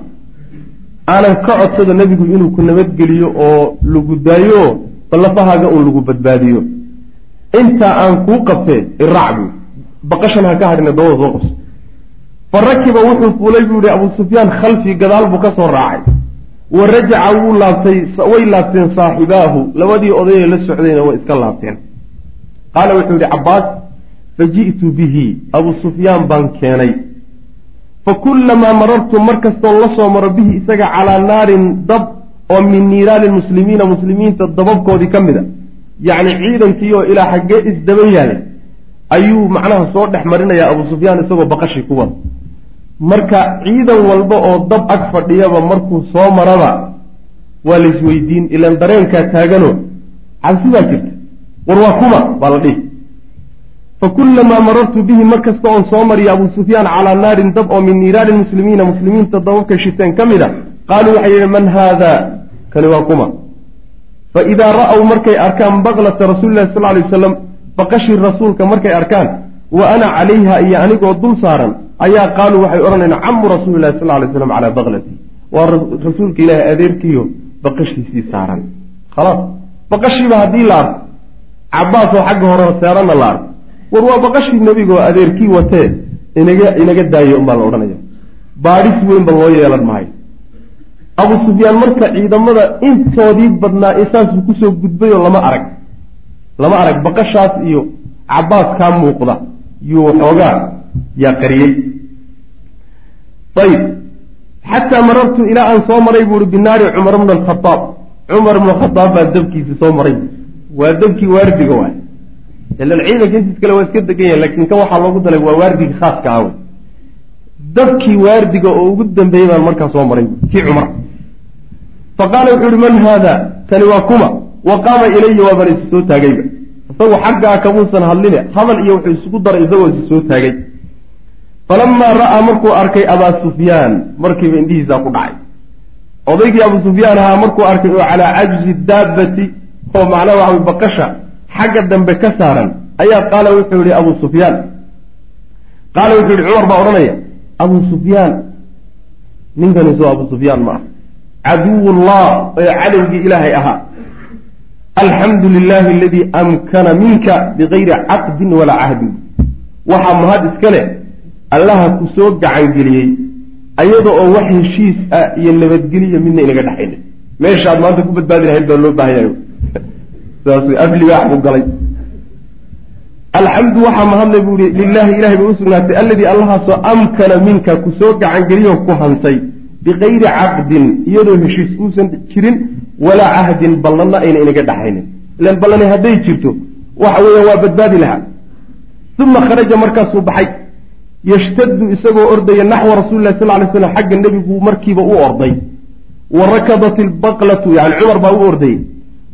aanan ka codsado nebigu inuu ku nabadgeliyo oo lagu daayo ballafahaaga uun lagu badbaadiyo. Intaa aan kuu qabtee iraac buu baqashan ha ka hadhina dabada soo qabso. Fa rakiba wuxuu fuulay buu yihi abuu sufyaan khalfii gadaal buu ka soo raacay. Wa rajaca wuu laabtay way laabteen saaxibaahu. Labadii odayee la socdayna way iska laabteen. Qaala wuxuu yihi cabbaas fa ji'tu bihi. Abuu sufyaan baan keenay. Fa kullamaa marartu mar kastoon la soo maro bihi isaga calaa naarin dab oo min niiraani muslimiina muslimiinta dababkoodii ka mid a. Yacni ciidankii oo ilaa xaggee isdaba yahay ayuu macnaha soo dhex marinayaa abuu sufyaan isagoo baqashii ku wada. Marka ciidan walba oo dab ag fadhiyaba markuu soo maraba waa la isweydiin ilaan dareenkaa taagano. Cabsi baa jirta. War waa kuma baa la dhihi. Fa kullamaa marartu bihi mar kasta oon soo mariya abuu sufyaan calaa naarin dab oo min niiraani muslimiina muslimiinta dababka shiteen ka mid a qaaluu waxay yihi man haada kani waa kuma. Fa idaa ra'w markay arkaan baklata rasuulilahi sal lay wasalam baqashii rasuulka markay arkaan wa ana calayha iyo anigoo dul saaran ayaa qaaluu waxay odhanayaan camu rasuulilahi sal lay slam calaa baklati waa rasuulka ilaahi adeerkiiyo baqashiisii saaran. Khalaas. Baqashiiba haddii la arko cabaasoo xagga hore seeranna la arko. War waa baqashii nebigaoo adeerkii watee inaga inaga daaye unbaa la odhanaya baadhis weynba loo yeelan maayo abuu sufyaan marka ciidamada intoodii badnaa ee saasuu ku soo gudbayoo lama arag. Lama arag baqashaas iyo cabaas kaa muuqda yuu waxoogaa yaa qariyey. Ayib xataa marartu ilaa aan soo maray buuhi binaari cumar bna alkhadaab cumar bna khadaab baa dabkiisi soo maray. Waa dabkii waardiga waay. Ilan ciidanka intiis kale waa iska degan yahay laakiin kan waxaa loogu dalay waa waardigii khaaska ah wey dabkii waardiga oo ugu dambeeyey baan markaa soo maray kii cumar fa qaala wuxuu yihi man haada kani waa kuma wa qaama ilaya waabana isi soo taagayba isagu xaggaa kamuusan hadline hadal iyo wuxuu isugu daray isagoo isi soo taagay falamaa ra'aa markuu arkay abaa sufyaan markiiba indhihiisaa ku dhacay odaygii abuu sufyaan ahaa markuu arkay oo calaa cajzi daabbati oo macnaha waxa baqasha xagga dambe ka saaran ayaa qaala wuxuu yihi abu sufyaan qaala wuxuu yihi cumar baa odhanaya abu sufyaan ninkani soo abu sufyaan ma ah caduwullah ee cadowgii ilaahay ahaa alxamdu lilahi aladii amkana minka bigayri caqdin walaa cahdin waxaa mahad iska leh allaha ku soo gacangeliyey ayada oo wax heshiis ah iyo nabadgeliya midna inaga dhexayna meeshaad maanta ku badbaadi lahayd baa loo baahanyahay saas aflibaax buu galay alxamdu waxaa mahadlay buu ihi lilahi ilahay bay usugnaatay alladii allahaasoo amkana minka ku soo gacangeliyo ku hantay bikayri caqdin iyadoo heshiis uusan jirin walaa cahdin ballanna ayna inaga dhaxaynin. ilan ballani hadday jirto waxa weeya waa badbaadi lahaa. uma kharaja markaasuu baxay. yashtaddu isagoo ordaya naxwa rasuli lahi sal lay slam xagga nebigu markiiba u orday. wa rakadat albaqlatu yani cumar baa u ordayey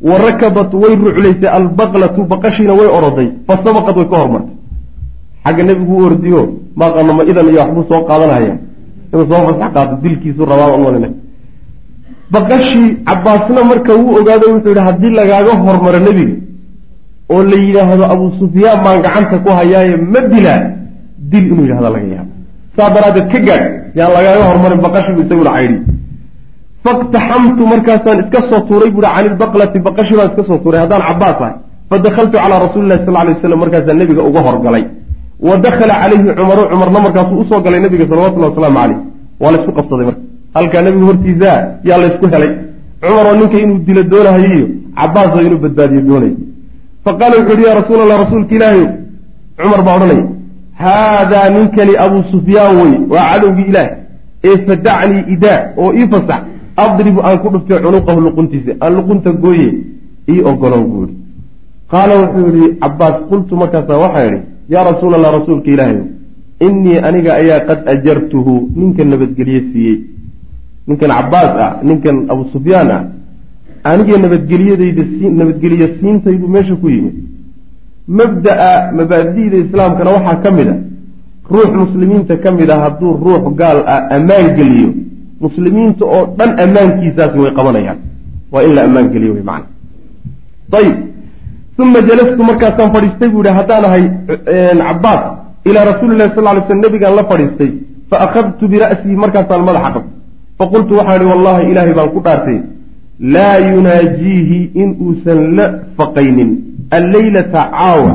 wa rakadat way ruclaysay albaqlatu baqashiina way oroday. fa sabaqad way ka hormartay. xagga nebigu u ordiyo maaqano ma idan iyo waxbuu soo qaadanaya inuu soo fasax qaato dilkiisu rabaa malina baqashii cabaasna marka wuu ogaaday wuxuu yidhi haddii lagaaga hormaro nebiga oo la yidhaahdo abu sufyaan baan gacanta ku hayaaye ma dilaa. Dil inuu yidhahda laga yaabo saa daraaddeed ka gaadh yaan lagaaga hormarin baqashiibu isaguna caydhi faktaxamtu markaasaan iska soo tuuray buuhi cani ilbaqlati baqashii baan iska soo tuuray haddaan cabaas ahay. Fadakaltu calaa rasuuli lahi sal lay waslam markaasaa nebiga uga horgalay wa dakhala calayhi cumaru cumarna markaasuu u soo galay nabiga salawatullahi wasalaamu caleyh waa laysku qabsaday marka. Halkaa nebigu hortiisaa yaa laysku helay. Cumaroo ninka inuu dilo doonahayo iyo cabaasoo inuu badbaadiyo doonay fa qaala wuxu uhi yaa rasuul allah rasuulka ilaahay cumar baa odhanaya haadaa ninkani abuu sufyaan wey waa cadowgii ilaah. Ee fadacnii idaa oo ii fasax adribu aan ku dhuftay cunuqahu luquntiisa aan luqunta gooye ii ogolow buu ihi qaala wuxuu yihi cabaas qultu markaasa waxaa idhi yaa rasuul allah rasuulka ilaahay innii aniga ayaa qad ajartuhu ninkan nabadgelye siiyey ninkan cabaas ah ninkan abu sufyaan ah aniga nabadgelyadayda sii nabadgelye siintaydu meesha ku yimid. Mabda'a mabaadi'da islaamkana waxaa ka mid a ruux muslimiinta ka mid a hadduu ruux gaal ah ammaan geliyo. Muslimiinta oo dhan ammaankiisaasi way qabanayaan. Waa in la ammaan geliyo wey macana ayib uma jalastu markaasaan fadhiistay buu yihi haddaan ahay cabaas ilaa rasuuli lahi sal ly slm nabigaan la fadhiistay fa akhadtu bira'sii markaasaan madaxa qabtay faqultu waxaan ihi wallahi ilaahay baan ku dhaartay laa yunaajiihi in uusan la faqaynin alleylata caawa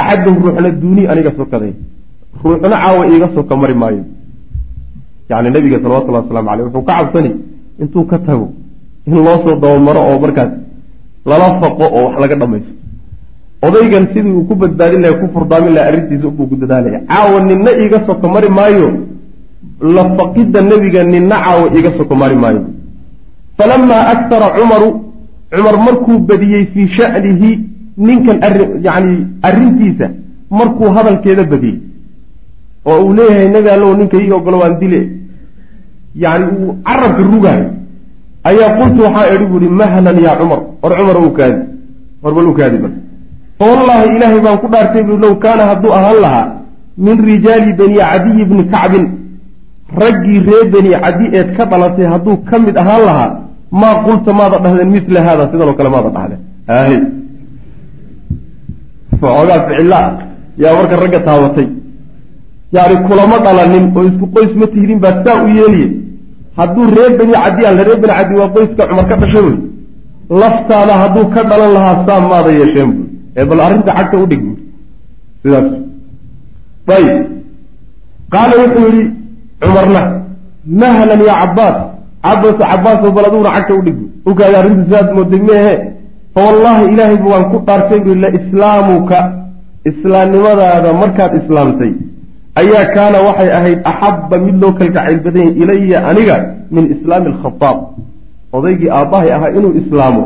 axadun ruuxna duuni aniga sokaday ruuxna caawa iiga soka mari maayo yani nabiga salawatullahi waslamu aleyh wuxuu ka cabsani intuu ka tago in loo soo dabamaro oo markaas lala faqo oo wax laga dhamaysto odaygan sidii uu ku badbaadin laha ku furdaamin laha arrintiisa ubuu ku dadaalaya caawa ninna iiga soko mari maayo la faqidda nebiga ninna caawa iiga soko mari maayo. Falamaa aktara cumaru cumar markuu badiyey fii sha'nihi ninkan arri yacni arrintiisa markuu hadalkeeda badiyey. Oo uu leeyahay nebi allow ninka ii ogolo waan dile. Yacni uu carabka rugaayo. Ayaa qultu waxaa idhi buuhi mahlan yaa cumar. War cumar u kaadi war bal u kaadi bal fawallaahi ilaahay baan ku dhaartay bui low kaana hadduu ahaan lahaa min rijaali bani cadiyi bni kacbin raggii ree bani cadi eed ka dhalatay hadduu ka mid ahaan lahaa maa qulta maada dhahdeen mila haada sidanoo kale maada dhahdeen. Ahy waxoogaa ficilla. Yaa marka ragga taabatay. Yani kulama dhalanin oo isku qoys ma tihdin baad saa u yeeliye. Hadduu ree bani cadi alla ree bani cadi waa qoyska cumar ka dhashay wey laftaada hadduu ka dhalan lahaa saa maada yeesheen bu ee bal arrinta cagta u dhig buui sidaas. Ayib qaala wuxuu yihi cumarna mahlan yaa cabaas cabas cabaaso bal aduguna cagta udhig bu ukaada arrintu sidaad mooday meehe fa wallaahi ilaahay waan ku dhaartay bui la islaamuka. Islaamnimadaada markaad islaamtay ayaa kaana waxay ahayd axabba mid loo kalgacayl badanya ilaya aniga min islaami alkhadaab odaygii aabbahay ahaa inuu islaamo.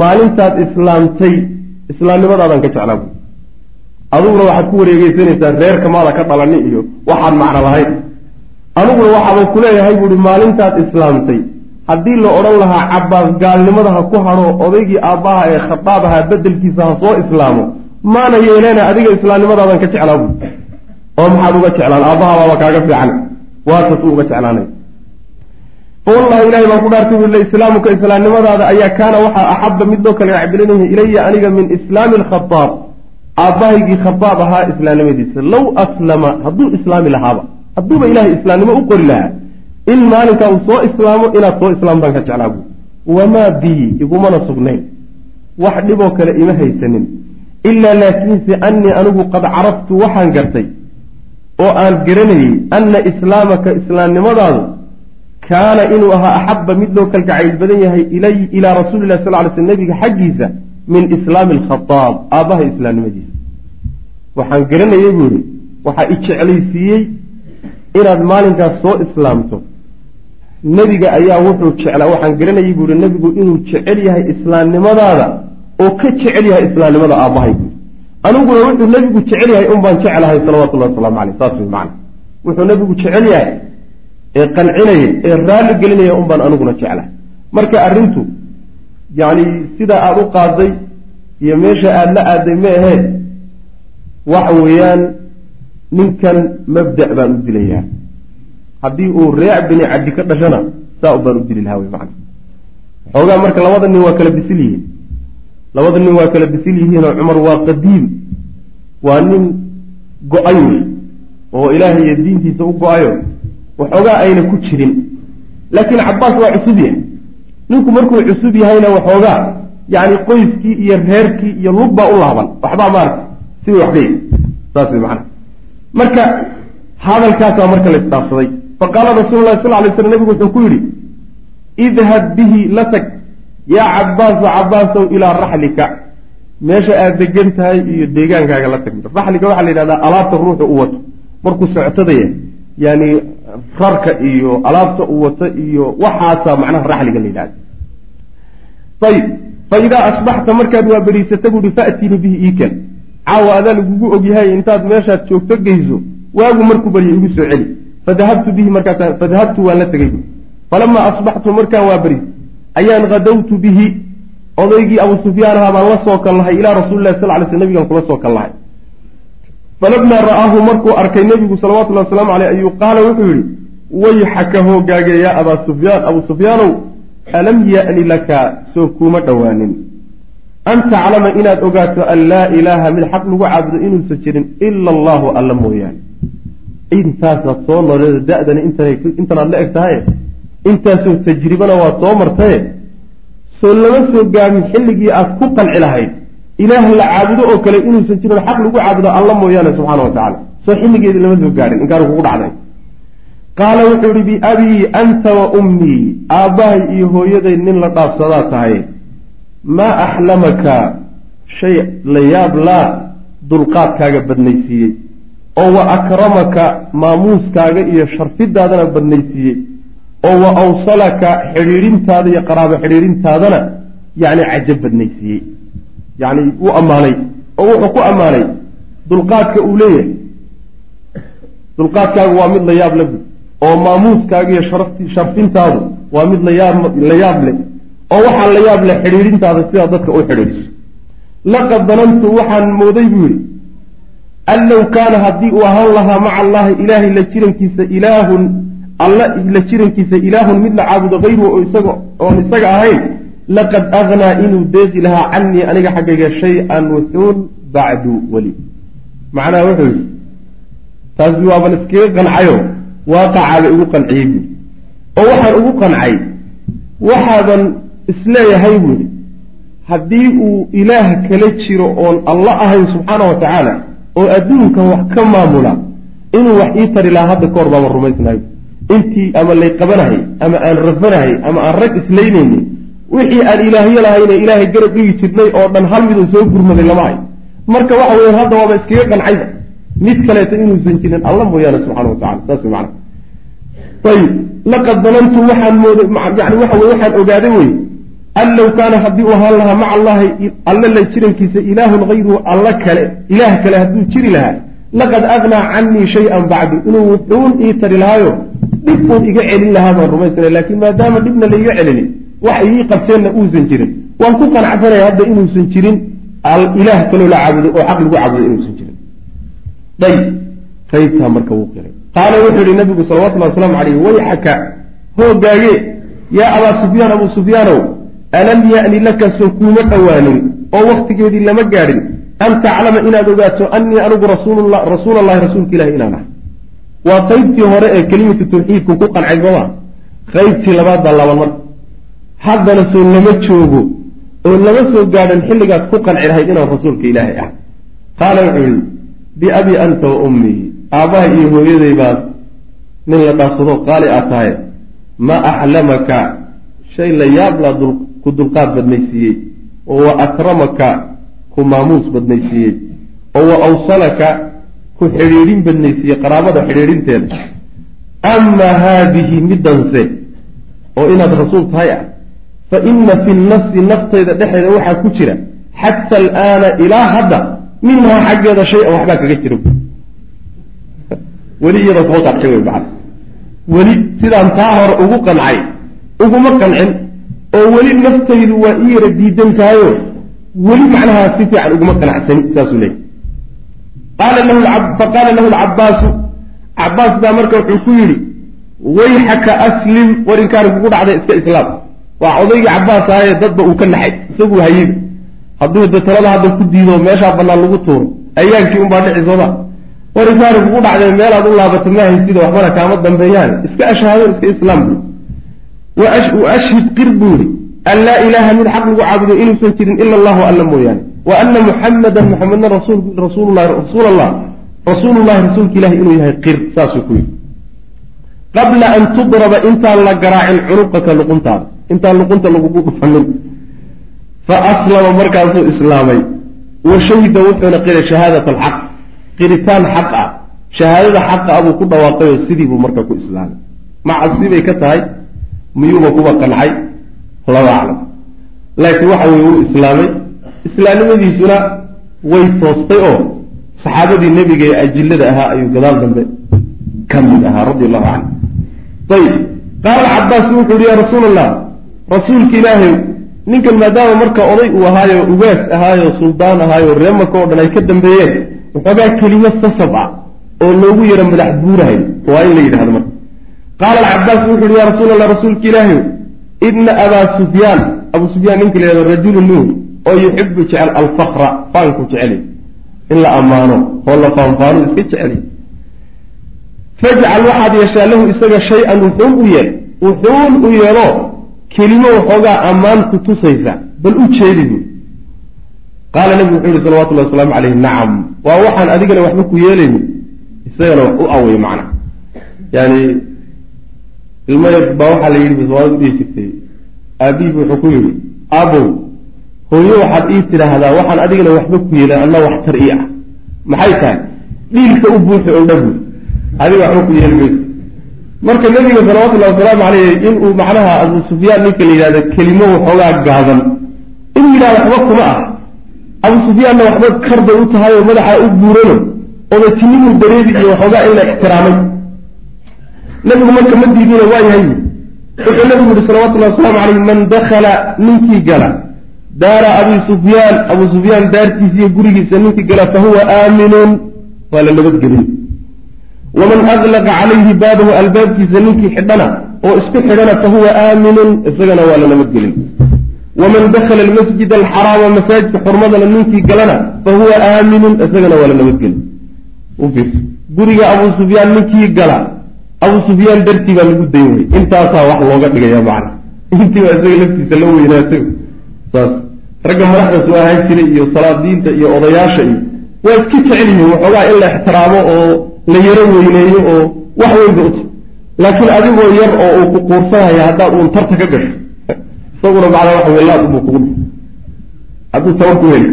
Maalintaad islaamtay islaamnimadaadan ka jeclaa buui adiguna waxaad ku wareegeysanaysaa reerka maada ka dhalani iyo waxaan macno lahayn. Aniguna waxaaban kuleeyahay buuhi maalintaad islaamtay. Haddii la odhan lahaa cabaas gaalnimada ha ku hadho odaygii aabbaha ee khadaab ahaa bedelkiisa ha soo islaamo maana yeeleena adiga islaamnimadaadan ka jeclaa buui oo maxaad uga jeclaan? Aabbaha baaba kaaga fiican. Waatasuu uga jeclaanay fawallahi ilahay baan ku dhaartay buu le islaamuka islaamnimadaada ayaa kaana waxaa axabba mid loo kala acbilinaya ilaya aniga min islaami alkhadaab aabbahaygii khadaab ahaa islaamnimadiisa. Low aslama hadduu islaami lahaaba hadduuba ilahay islaamnimo u qori lahaa in maalinkaa uu soo islaamo inaad soo islaamtaan ka jeclaa buu wamaa bii igumana sugnayn. Wax dhiboo kale ima haysanin. Ilaa laakiinse annii anigu qad caraftu waxaan gartay oo aan garanayey anna islaamaka islaamnimadaadu kaana inuu ahaa axabba mid loo kalgacayl badan yahay ilay ilaa rasuuli lah sal ly sl nabiga xaggiisa min islaami alkhadaab aabbaha islaamnimadiisa. Waxaan garanayey buu ihi waxaa i jeclaysiiyey inaad maalinkaas soo islaamto. Nebiga ayaa wuxuu jeclaa waxaan garanayay buu ihi nebigu inuu jecel yahay islaamnimadaada oo ka jecel yahay islaamnimada aabbahay buui aniguna wuxuu nebigu jecel yahay un baan jeclahay salawatullahi wasalaamu caleyh saas wey macana wuxuu nebigu jecel yahay ee qancinaya ee raalli gelinaya un baan aniguna jeclahay. Marka arrintu yacni sidaa aada u qaaday iyo meesha aada la aaday ma ahee waxa weeyaan ninkan mabda' baan u dilayaa. Haddii uu reec bini caddi ka dhashana saa u baan u dili lahaa wey macana xoogaa marka labada nin waa kala bisil yihiin. Labada nin waa kala bisil yihiinoo cumar waa qadiim waa nin go'ay wey oo ilaahay iyo diintiisa u go'ayo waxoogaa ayna ku jirin. Laakiin cabaas waa cusub yahay. Ninku markuu cusub yahayna waxoogaa yacni qoyskii iyo reerkii iyo lug baa u laaban. Waxbaa maarata sidii wax ka yii saas wey macana marka hadalkaasaa marka la isdhaafsaday faqaala rasuulu lahi sal lay slam nebigu wuxuu ku yidhi idhab bihi la tag yaa cabaasu cabaasow ilaa raxlika. Meesha aad degan tahay iyo deegaankaaga la tag raxliga waxaa la yidhahdaa alaabta ruuxu u wato. Markuu soctadaya yani rarka iyo alaabta uu wato iyo waxaasaa macnaha raxliga la yidhahda ayib fa idaa asbaxta markaad waa beriisata buuhi faatinii bihi iikan caawa adaa lagugu ogyahay intaad meeshaad joogto geyso waagu markuu barya igu soo celi. Fadahabtu bihi markaas fadahabtu waan la tegey bu falamaa asbaxtu markaan waa beriis ayaan kadawtu bihi. Odaygii abu sufyaan ahaa baan la soo kallahay ilaa rasuuli lahi sal lay sl nabigaan kula soo kallahay falamaa ra'aahu markuu arkay nebigu salawatullahi wasalaamu caleyh ayuu qaala wuxuu yihi wayxaka hoogaage yaa abaa sufyaan abu sufyaanow alam ya'ni laka soo kuuma dhowaanin? An taclama inaad ogaato an laa ilaaha mid xaq lagu caabudo inuusan jirin ila allahu alla mooyaane. Intaasaad soo noleeda da-dani intanaad la eg tahaye? Intaasoo tajribana waad soo martaye? Soo lama soo gaamin xilligii aad ku qanci lahayd ilaah la caabudo oo kale inuusan jirin xaq lagu caabudo alla mooyaane subxaana wa tacala soo xilligeedii lama soo gaadhin inkaanu kugu dhacday. Qaala wuxuu ihi biabii anta wa ummii aabbahay iyo hooyaday nin la dhaafsadaa tahay. Maa axlamaka shay la yaab laa dulqaadkaaga badnaysiiyey oo wa akramaka maamuuskaaga iyo sharfidaadana badnaysiiyey oo wa awsalaka xidhiidhintaada iyo qaraabo xidhiidhintaadana yacni cajab badnaysiiyey yacni wuu ammaanay oo wuxuu ku ammaanay dulqaadka uu leeyahay. Dulqaadkaagu waa mid la yaab bu oo maamuuskaaga iyo sharfintaadu waa mid layaab la yaab leh. oo waxaa la yaab leh xidhiidhintaada sidaa dadka u xidhiidhiso. Laqad danantu waxaan mooday buu yidhi an low kaana haddii uu ahaan lahaa maca allahi ilaahay la jirankiisa ilaahun alla la jirankiisa ilaahun mid la caabudo hayruhu oo isaga oon isaga ahayn laqad agnaa inuu deeqi lahaa canii aniga xaggayga shay-an wuxuun bacdu weli macnaha wuxuu yidhi taasi waaban iskaga qancayo waaqacaaba igu qanciyey buui oo waxaan ugu qancay waxaadan is leeyahay buuhi haddii uu ilaah kala jiro oon alla ahayn subxaana wa tacaala oo adduunkan wax ka maamula inuu wax ii tari lahaa hadda ka hor baaban rumaysnahay intii ama lay qabanahay ama aan rafanahay ama aan rag islaynayni wixii aan ilaahyo lahayne ilaahay garab dhigi jirnay oo dhan hal miduu soo gurmaday lama hay marka waxa weyan hadda waaba iskaga qancayba. Mid kaleeto inuusan jirin alla mooyaane subxana wa tacala saas mana ayib laqad danantu waxaan mooday yani waxa wey waxaan ogaaday wey an low kaana haddii uu ahaan lahaa maca allahi alla la jirankiisa ilaahun hayruhu alla kale ilaah kale hadduu jiri lahaa laqad agnaa canii shay-an bacdu inuu wuxuun ii tari lahaayo dhib uun iga celin lahaa baan rumaysana laakiin maadaama dhibna laiga celinin wax igii qabteenna uusan jirin. Waan ku qanacsanaya hadda inuusan jirin. Ilaah kaloo la caabudo oo xaq lagu caabudo inuusan jirin. Ayb qaybtaa marka wuu qiray. Qaala wuxuu yihi nabigu salawatullahi wasalaamu caleyh wayxaka hoogaage yaa abaa sufyaan abuu sufyaanow alam ya'ni laka soo kuuma dhowaanin oo wakhtigeedii lama gaadhin an taclama inaad ogaato annii anigu rasuulula rasuul allahi rasuulka ilahi inaan ahay. Waa qaybtii hore ee kelimatu tawxiidku ku qancay sooma qaybtii labaad baa laban marka haddana soo lama joogo oo lama soo gaadhan xilligaad ku qanci lahayd inaan rasuulka ilaahay ah. Qaala wuxuu yihi biabi anta wa ummii aabbaha iyo hooyaday baad nin la dhaafsado qaali aad tahay ma axlamaka shay la yaab laa ku dulqaad badnaysiiyey oo wa akramaka? Ku maamuus badnaysiiyey oo wa awsalaka? Ku xidhiidhin badnaysiiyey qaraabada xidhiidhinteeda ama haadihi middanse oo inaad rasuul tahay ah fa ina fi nafsi naftayda dhexeeda waxaa ku jira xata alaana ilaa hadda minhaa xaggeeda shay-an waxbaa kaga jira weli iyada kuma qancin wey macana weli sidaan taa hore ugu qancay uguma qancin oo weli naftaydu waa ii yara diidan tahayo weli macnaha si fiican uguma qanacsani saasuu leeyay faqaala lahu lcabbaasu cabbaas baa marka wuxuu ku yidhi wayxaka aslim war inkaari kugu dhacday iska islaam waa odaygii cabbaas ahaaye dadba uu ka naxay isaguu hayida hadduu de talada hadda ku diido meeshaa bannaan lagu tuuro ayaankii unbaa dhici sooma war inkaari kugu dhacday meelaad u laabato ma waxbana kaama dambeeyaan. Iska ashaado iska islaam bu ashhid qir yihi an laa ilaaha mid xaq lagu caabudo inuusan jirin ila allahu alla mooyaane. Wa ana muxamadan muxamedna rasuululahi rasuul allah rasuulullahi rasuulka ilahi inuu yahay qir saasuu ku yidhi. Qabla an tudraba intaan la garaacin cunuqaka luquntaada intaan luqunta lagugu dhufanin fa aslama markaasuu islaamay. Wa shahida wuxuuna qiray shahaadat alxaq. Qiritaan xaq ah. Shahaadada xaqa ah buu ku dhawaaqayoo sidii buu marka ku islaamay. Macasi bay ka tahay. Miyuuba kuba qancay laba aclam. Laakiin waxa weye wuu islaamay. Islaamnimadiisuna way toostay oo saxaabadii nebiga ee ajillada ahaa ayuu gadaal dambe ka mid ahaa radi allahu canhu. Ayib qaala cabaas wuxuu yihi ya rasuul allah rasuulka ilaahay ninkan maadaama marka oday uu ahaayo ugaas ahaayo suldaan ahaayo ree maka oo dhan ay ka dambeeyeen waxoogaa kelimo sasab ah oo loogu yaro madax buurahay waa in la yidhahdo marka. Qaala alcabaas wuxu uhi ya rasuul allah rasuulka ilaahay ina abaa sufyaan abuu sufyaan ninka la yhahdo rajulu nuur oo yuxibu jecel alfakra faanku jecely in la ammaano oo la faanfaano iska jecely fajcal waxaad yeeshaa lahu isaga shay-an wuxuun u yeel wuxuun u yeelo kelimo waxoogaa ammaan ku tusaysa bal u jeedi buui qaala nebigu wuxuu yihi salawatullahi wasalaamu caleyh nacam waa waxaan adigana waxba ku yeelaynin isagana wax u away macna yani ilmo yar baa waxaa la yidhi soomaalida dhihi jirtay. Aabihiibu wuxuu ku yidhi aabow hooyo waxaad ii tidhaahdaa waxaan adigana waxba ku yeelan anna wax tar ii ah. Maxay tahay? Dhiilka u buuxi oo dha buui adiga waxba ku yeeli mayso marka nebiga salawatullahi wasalaamu caleyh inuu macnaha abuu sufyaan ninka la yidhahda kelimo waxoogaa gaaban. Inuu yidhahda waxba kuma ah. Abuu sufyaanna waxba karbay u tahay oo madaxaa u buurano odatinimu dareedi iyo waxoogaa in la ixtiraamay. Nebigu marka ma diidina waa yahay. Wuxuu nebigu yihi salawatullahi wasalaamu caleyh man dakhala ninkii gala daara abi sufyaan abuu sufyaan daartiisa iyo gurigiisa ninkii gala fahuwa aaminun waa la nabadgelin waman adlaqa calayhi baabahu albaabkiisa ninkii xidhana oo isku xidhana fahuwa aaminun isagana waa la nabadgelin waman dakhala almasjid alxaraama masaajidka xurmadana ninkii galana fahuwa aaminun isagana waa la nabadgelin guriga abuu sufyaan ninkii gala abuu sufyaan dartii baa lagu dayn wey intaasaa wax looga dhigaya macna intiibaa isaga laftiisa la weynaatay saas ragga madaxda soo ahaan jiray iyo salaadiinta iyo odayaasha iyo waa iska jecel yihiin waxoogaa in la ixtiraamo oo la yaro weyneeyo oo wax weynba uta laakiin adigoo yar oo uu ku quursanaya haddaad uun tarta ka gasho isaguna macnaa waxa wey laad ubuu kugu hadduu tabar ku heli.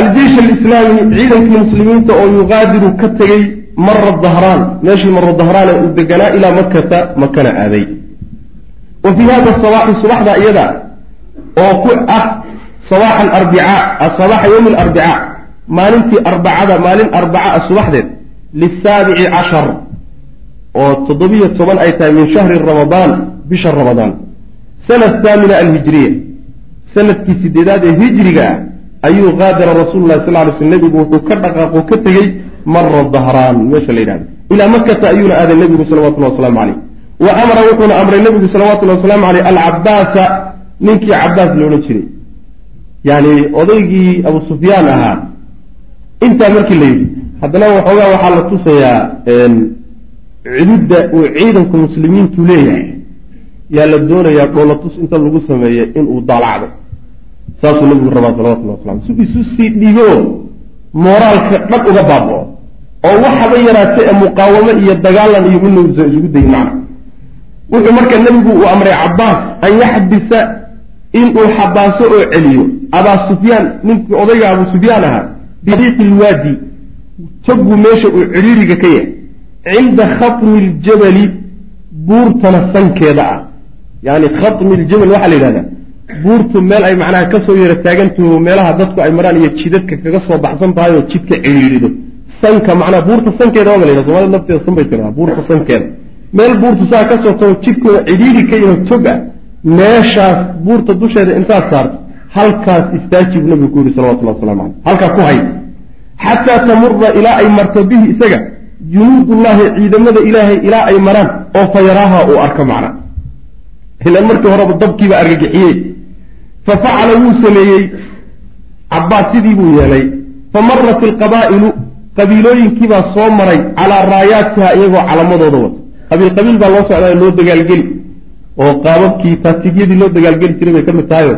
Aljeish alislaami ciidankii muslimiinta oo yuqaadiru ka tegey mara dahraan meeshii mara dahraan ee uu deganaa ilaa makata makana aaday. Wa fii hada sabaaxi subaxda iyada oo ku ah sabaax alarbicaa sabaaxa yowmi alarbicaa maalintii arbacada maalin arbaca a subaxdeed lisaabici cashar oo toddobiyo toban ay tahay min shahri ramadaan bisha ramadaan sanad thaamina alhijriya sannadkii sideedaad ee hijriga ah ayuu qaadara rasuulu lahi sal ly sl nebigu wuxuu ka dhaqaaqo ka tegey mara dahraan meesha la yidhahdo ilaa makata ayuuna aaday nebigu salawatullahi wasalaamu caleyh wa amara wuxuuna amray nabigu salawatullahi wasalaamu caleyh alcabaasa ninkii cabaas loodhan jiray yani odaygii abu sufyaan ahaa intaa markii la yidhi haddana waxoogaa waxaa la tusayaa cididda uu ciidanku muslimiintu leeyahay yaa la doonayaa dhoolatus inta lagu sameeya inuu daalacdo. Saasuu nabigu rabaa salawatullahi wasalam si isu sii dhigo mooraalka dhab uga baabao oo waxaba yaraate ee muqaawamo iyo dagaalan iyo midna isugu dayin macna wuxuu marka nebigu uu amray cabaas an yaxbisa inuu xabaaso oo celiyo. Abaa sufyaan ninkii odayga abu sufyaan ahaa biriiqi lwaadi togu meesha uu cidhiiriga ka yahay. Cinda khatmi ljabali buurtana sankeeda ah. Yani khatmi ljabal waxaa la yidhahdaa buurtu meel ay macnaha ka soo yara taagantaho meelaha dadku ay maraan iyo jidadka kaga soo baxsan tahay oo jidka cidhiirido sanka macnaha buurta sankeeda waa la yidhahda somalida lafteeda san bay tiraa buurta sankeeda. Meel buurtu saa ka soo tago jidkooda cidhiiri ka yaho tog ah. Meeshaas buurta dusheeda intaad saarto halkaas istaaji buu nabigu ku yihi salawatullah waslamu caleyh. Halkaa ku hay xataa tamura ilaa ay marto bihi isaga junuudullahi ciidamada ilaahay ilaa ay maraan oo fa yaraaha uu arko macna ilan markii horeba dabkiiba argagixiyey fa facala wuu sameeyey cabaas sidii buu yeelay fa marat ilqabaa'ilu qabiilooyinkiibaa soo maray calaa raayaatiha iyagoo calamadooda wata qabiil qabiil baa loo socdaa loo dagaalgeli oo qaababkii faatigyadii loo dagaalgeli jiray bay ka mid tahayo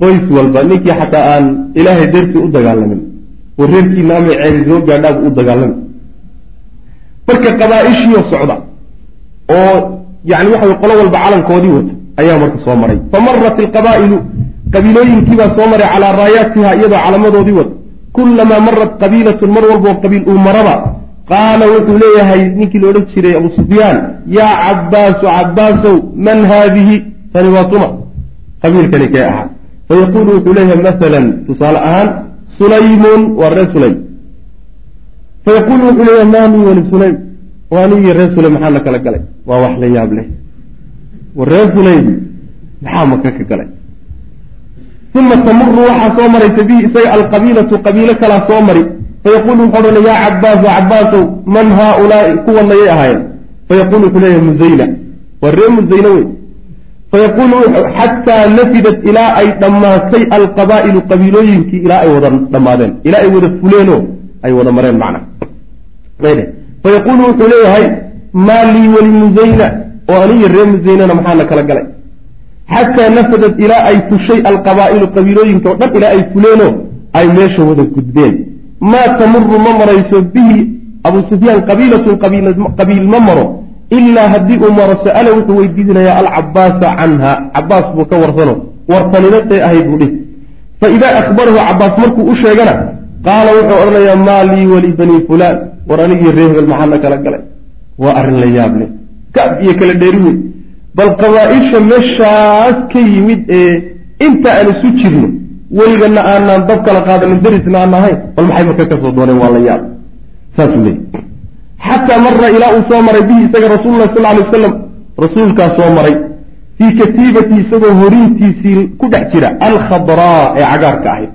qoys walba ninkii xataa aan ilaahay dartii u dagaalamin oo reerkiina amay ceeri soo gaadhaabu u dagaalami marka qabaa-ishiioo socda oo yani waxa way qolo walba calankoodii wata ayaa marka soo maray. Fa marat ilqabaa'ilu qabiilooyinkiibaa soo maray calaa raayaatiha iyadoo calamadoodii wata. Kulamaa marat qabiilatun mar walboo qabiil uu maraba qaala wuxuu leeyahay ninkii la odhan jiray abu sufyaan yaa cabaasu cabaasow man haadihi? Tani waa tuma. Qabiilkani kee ahaa? Fayaquulu wuxuu leeyahay masalan tusaale ahaan sulaymun waa reer sulaym. Fayaquulu wuxuu leeyahay maanii wali sulaym. Waanigii reer sulaym maxaa na kala galay? Waa wax la yaab leh. Wa reer sulaym maxaa maka ka galay? Uma tamuru waxaa soo maraysa bihi isaga alqabiilatu qabiilo kalaa soo mari. Fayaqulu wuxuu odhanay yaa cabaasu cabaasow man haaulaai? Kuwanayay ahaayeen. Fayaqulu wuxuu leeyahay musayna waa reer musayne wey fayaqulu xataa nafidat ilaa ay dhammaatay alqabaa'ilu qabiilooyinkii ilaa ay wada dhammaadeen ilaa ay wada fuleenoo ay wada mareen macna fayaqulu wuxuu leeyahay maa lii wali musayna oo aniyo reer musaynana maxaana kala galay xataa nafadat ilaa ay fushay alqabaa'ilu qabiilooyinka o dhan ilaa ay fuleenoo ay meesha wada gudbeen maa tamuru ma marayso bihi abu sufyaan qabiilatun qabiil ma maro ilaa haddii uu maro sa'ala wuxuu weydiinayaa alcabaasa canha cabaas buu ka warsano wartaninaday ahayd buu dhihi fa idaa akhbarahu cabaas markuu u sheegana qaala wuxuu odhanayaa maa lii wali banii fulaan war anigii ree hebel maxaana kala galay waa arrin la yaab leh kaab iyo kala dheeri wey bal qabaa-isha meeshaas ka yimid ee inta aan isu jirno weligana aanaan dab kala qaadanin darisna aan ahayn bal maxay marka ka soo dooneen waa la yaab saasuu leeyay xataa mara ilaa uu soo maray bihi isaga rasuululah sal alay wasalam rasuulkaa soo maray fii katiibati isagoo horintiisii ku dhex jira alkhadraa ee cagaarka ahayd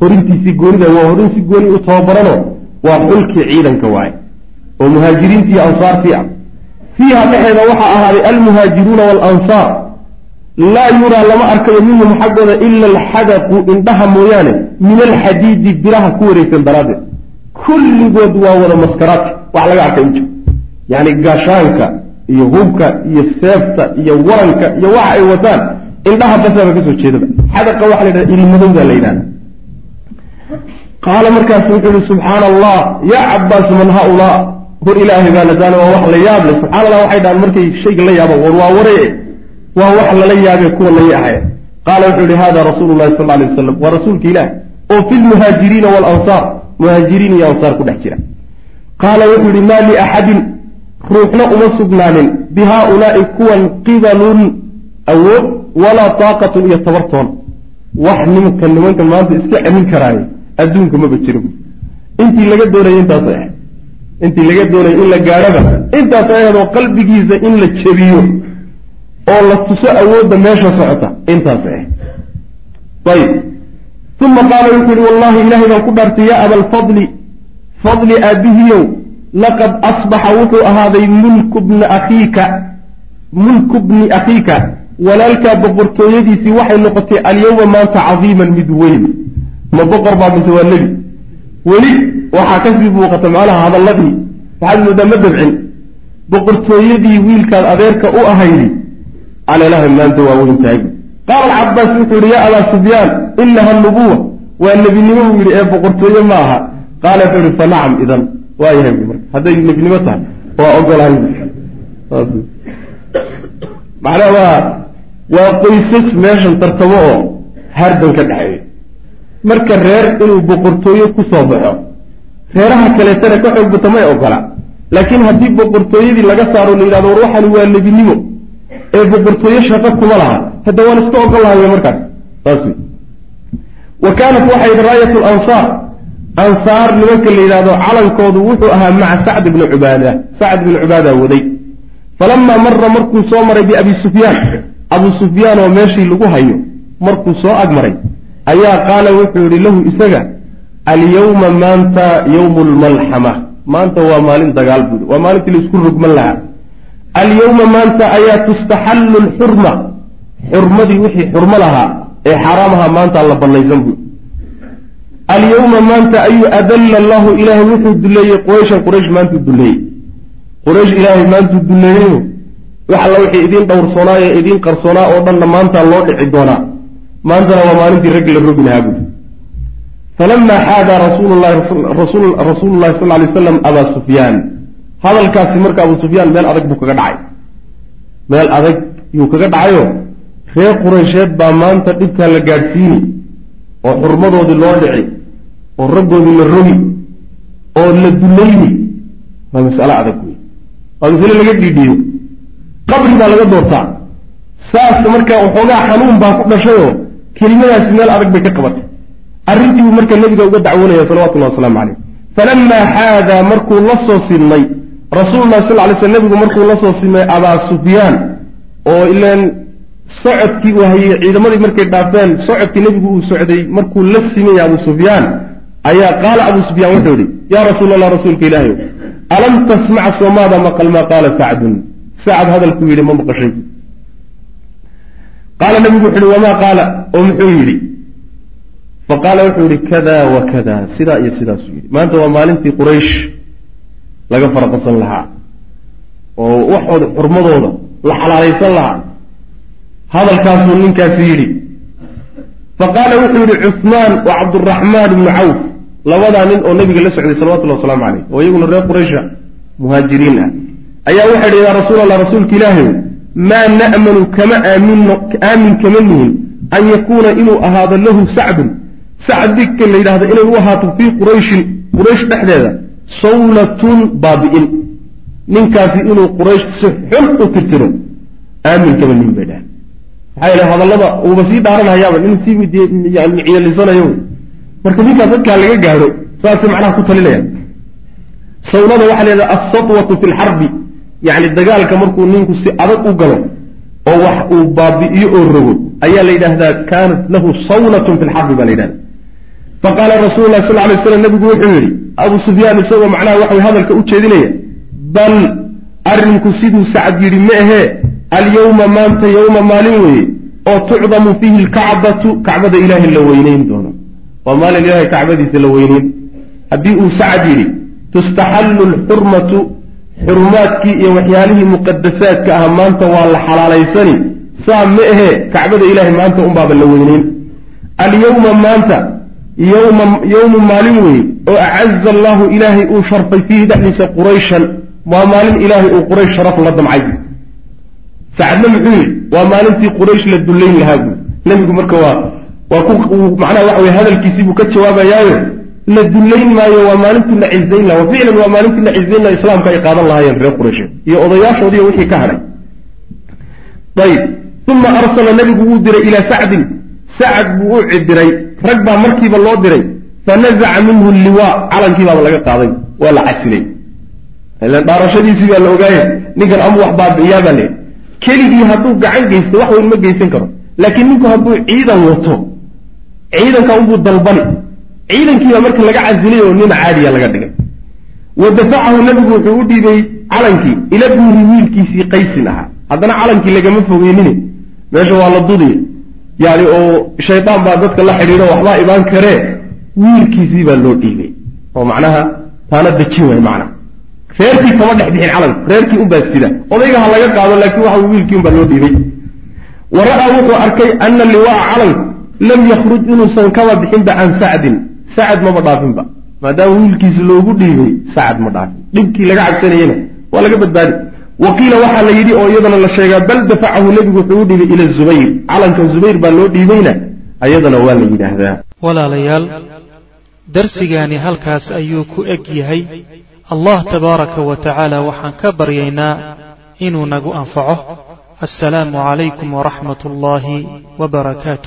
horintiisii goonida waa horin si gooni u tababarano waa xulkii ciidanka waaye oo muhaajiriintii ansaartii ah fiiha dhexeeda waxaa ahaaday almuhaajiruuna waalansaar laa yuraa lama arkayo minhum xaggooda ila alxadaqu indhaha mooyaane min alxadiidi biraha ku wareegsan daraaddeed kulligood waa wada maskaraadka wax laga arkay uja yacni gaashaanka iyo hubka iyo seefta iyo waranka iyo waxa ay wataan indhaha basaba ka soo jeedaba. Xadaqa waxa la yidhahda ilmadowda la yidhahda qaala markaasu wuxuu yihi subxaana allah yaa cabaas man haulaa hor ilaahay baa nadaana waa wax la yaab leh. Subxana allah waxay dhahaan markay shayga la yaabaan war waa waree. Waa wax lala yaabee kuwa lay ahay qaala wuxuu yihi hada rasuulu llahi sal alay wasalam waa rasuulka ilaah oo fi lmuhaajiriina waalansaar muhaajiriin iyo ansaar ku dhex jira. Qaala wuxuu yihi maa liaxadin ruuxna uma sugnaanin. Bi haaulaai kuwan qibalun awood walaa taaqatun iyo tabartoon wax nimanka nimanka maanta iska celin karaaye adduunka maba jiro. Intii laga doonaya intaas ahayd. Intii laga doonaya in la gaadhaba intaas ayadoo qalbigiisa in la jebiyo oo la tuso awoodda meesha socota intaas ahayd. Ayib uma qaala wuxuu yihi wallahi ilahay baan ku dhaartay yaa abalfadli fadli aabihiyow laqad asbaxa wuxuu ahaaday mulku bna akhiika mulku bni akhiika walaalkaa boqortooyadiisii waxay noqotay alyawma maanta cadiiman mid weyn ma boqor baa mise waa nebi weli waxaa ka sii muuqata macnaha hadalladii waxaad moodaa ma dabcin boqortooyadii wiilkaad adeerka u ahaydi alelaha maanta waa weyn tahay qaala alcabaas wuxuu yihi yaa abaa sufyaan inaha nubuwa waa nebinimo buu yidhi ee boqortooye ma aha qaala wuxuu yihi fa nacam idan waa yahay marka hadday nebinimo tahay waa ogolahay macnaha waa waa qoysas meeshan tartamo oo hardan ka dhexeeyo marka reer inuu boqortooye ku soo baxo reeraha kaleetana ka xoog bata may ogola laakiin haddii boqortooyadii laga saaro la yidhahdo war waxani waa nebinimo ee boqortooye shaqo kuma laha hadda waan iska ogol markaas saas wey wa kaanat waxay raayat lansaar ansaar nimanka la yidhahdo calankoodu wuxuu ahaa maca sacd bni cubaada. Sacd bni cubaada waday. Falamaa mara markuu soo maray biabi sufyaan abu sufyaan oo meeshii lagu hayo markuu soo agmaray ayaa qaala wuxuu yihi lahu isaga alyawma maanta yawmu lmalxama maanta waa maalin dagaal buui waa maalintii la isku rogman lahaa. Alyawma maanta ayaa tustaxallu lxurma. Xurmadii wixii xurmo lahaa ee xaaraam ahaa maanta la banaysan buui alyawma maanta ayuu adalla allahu ilaahay wuxuu duleeyey qurayshan quraysh maantuu duleeyey quraysh ilaahay maantuu duleeyeyo wax alla wixii idiin dhowrsoonaayo idiin qarsoonaa oo dhanna maantaa loo dhici doonaa. Maantana waa maalintii raggi la rogi lahaa buui falama xaada rasuulu llahi sal lay slam abaa sufyaan. Hadalkaasi marka abu sufyaan meel adag buu kaga dhacay. Meel adag yuu kaga dhacayo reer quraysheed baa maanta dhibkaa la gaadhsiini oo xurmadoodii loo dhici oo raggoodii la rogi oo la dulayni. Waa masalo adag wey waa masale laga dhiidhiyo. Qabri baa laga doortaa. Saas marka waxoogaa xanuun baa ku dhashayoo kelimadaasi meel adag bay ka qabatay. Arrintii buu marka nebiga uga dacwoonaya salawatullahi wasalaamu caleyh falamaa xaadaa markuu la soo sinmay rasuulullahi sal lay sl nebigu markuu la soo sinmay abaa sufyaan oo ilaan socodkii uu hayey ciidamadii markay dhaafeen socodkii nebigu uu socday markuu la simaya abu sufyaan ayaa qaala abu sufyaan wuxuu yihi yaa rasuul allah rasuulka ilaahayow alam tasmac soomaada maqal maa qaala sacdun? Sacad hadalkuu yidhi ma maqashay. Qaala nebigu wuxu uhi wamaa qaala? Oo muxuu yidhi faqaala wuxuu yihi kada wa kada sidaa iyo sidaasuu yidhi. Maanta waa maalintii quraysh laga faraqasan lahaa oo waxooda xurmadooda la xalaalaysan lahaa hadalkaasuu ninkaasi yidhi. Faqaala wuxuu yidhi cusmaan wa cabduraxmaan ibnu cawf. Labadaa nin oo nabiga la socday salawatullahi wasalaamu caleyh oo iyaguna reer quraysha muhaajiriin ah. Ayaa waxay idhi yaa rasuul allah rasuulka ilaahayow maa na'manu kama aamino aamin kama nihin an yakuuna inuu ahaado lahu sacdun. Sacdika la yidhahdo inay u ahaato fii qurayshin quraysh dhexdeeda sawlatun baabi'in. Ninkaasi inuu quraysh si xun u tirtiro aamin kama nihin bay dhahan maxaa yeele hadallada uuba sii dhaaranhayaaba nin sii miciyalisanayo marka ninkaas dadkaa laga gaadho saasay macnaha ku talinaya sawnada waxaa leedaha alsatwatu fi lxarbi yacni dagaalka markuu ninku si adag u galo oo wax uu baabi'iyo oo rogo ayaa la yidhaahdaa kaanat lahu sawnatun fi lxarbi baa la yidhahda faqaala rasulu lah sal lay slam nabigu wuxuu yidhi abu sufyaan isagoo macnaha waxay hadalka u jeedinaya bal arrinku siduu sacad yidhi ma ahee alyawma maanta yowma maalin weeye oo tucdamu fiihi lkacbatu kacbada ilaahay la weyneyn doono. Waa maalin ilahay kacbadiisa la weyneyn. Haddii uu sacad yidhi tustaxallu lxurmatu xurumaadkii iyo waxyaalihii muqadasaadka ah maanta waa la xalaalaysani. Saa ma ahee kacbada ilaahay maanta unbaaba la weyneyn. Alyawma maanta yowma yowmu maalin weeye oo acaza allahu ilaahay uu sharfay fiihi dhexdiisa qurayshan waa maalin ilaahay uu quraysh sharaf la damcay sacadna muxuu yidhi waa maalintii quraysh la dullayn lahaa buui nebigu marka waa waa ku macnaha waxa weye hadalkiisii buu ka jawaabayaayo la dullayn maayo waa maalintii la cizayn laha wa ficlan waa maalintii la cizayn laha islaamka ay qaadan lahaayeen reer quraysheed iyo odayaashoodiiyo wixii ka hadhay ayib uma arsala nebigu wuu diray ilaa sacdin sacad buu u cidiray rag baa markiiba loo diray fanazaca minhu liwaa calankii baaba laga qaaday waa la casilay ilan dhaarashadiisii baa la ogaaye ninkan ama wax baabi'iyaa baa le keligii hadduu gacan geysto wax weyn ma geysan karo. Laakiin ninku hadduu ciidan wato ciidanka unbuu dalbani. Ciidankiibaa marka laga casilay oo nin caadiya laga dhigay. Wa dafacahu nebigu wuxuu u dhiibay calankii ila bnihi wiilkiisii qaysin ahaa. Haddana calankii lagama fogeynine. Meesha waa la dudiya yani oo shaydaan baa dadka la xidhiidho waxbaa ibaan karee? Wiilkiisii baa loo dhiibay. Oo macnaha taana dejin waay macnaha reerkii kama dhex bixin calanka reerkii unbaa sida odayga ha laga qaado laakiin waxa wiilkii unbaa loo dhiibay wa ra'aa wuxuu arkay ana liwaa calanku lam yakruj inuusan kaba bixinba can sacdin. Sacad maba dhaafinba. Maadaama wiilkiisi loogu dhiibay sacad ma dhaafin. Dhibkii laga cabsanayena waa laga badbaadi. Wa qiila waxaa la yidhi oo iyadana la sheegaa bal dafacahu nebigu wuxuu u dhiibay ila zubayr. Calanka zubayr baa loo dhiibayna ayadana waa la yidhaahdaa. Walaalayaal darsigaani halkaas ayuu ku eg yahay allah tabaaraka wa tacaala waxaan ka baryaynaa inuu nagu anfaco. Assalaamu calaykum waraxmat ullaahi wbarakaatu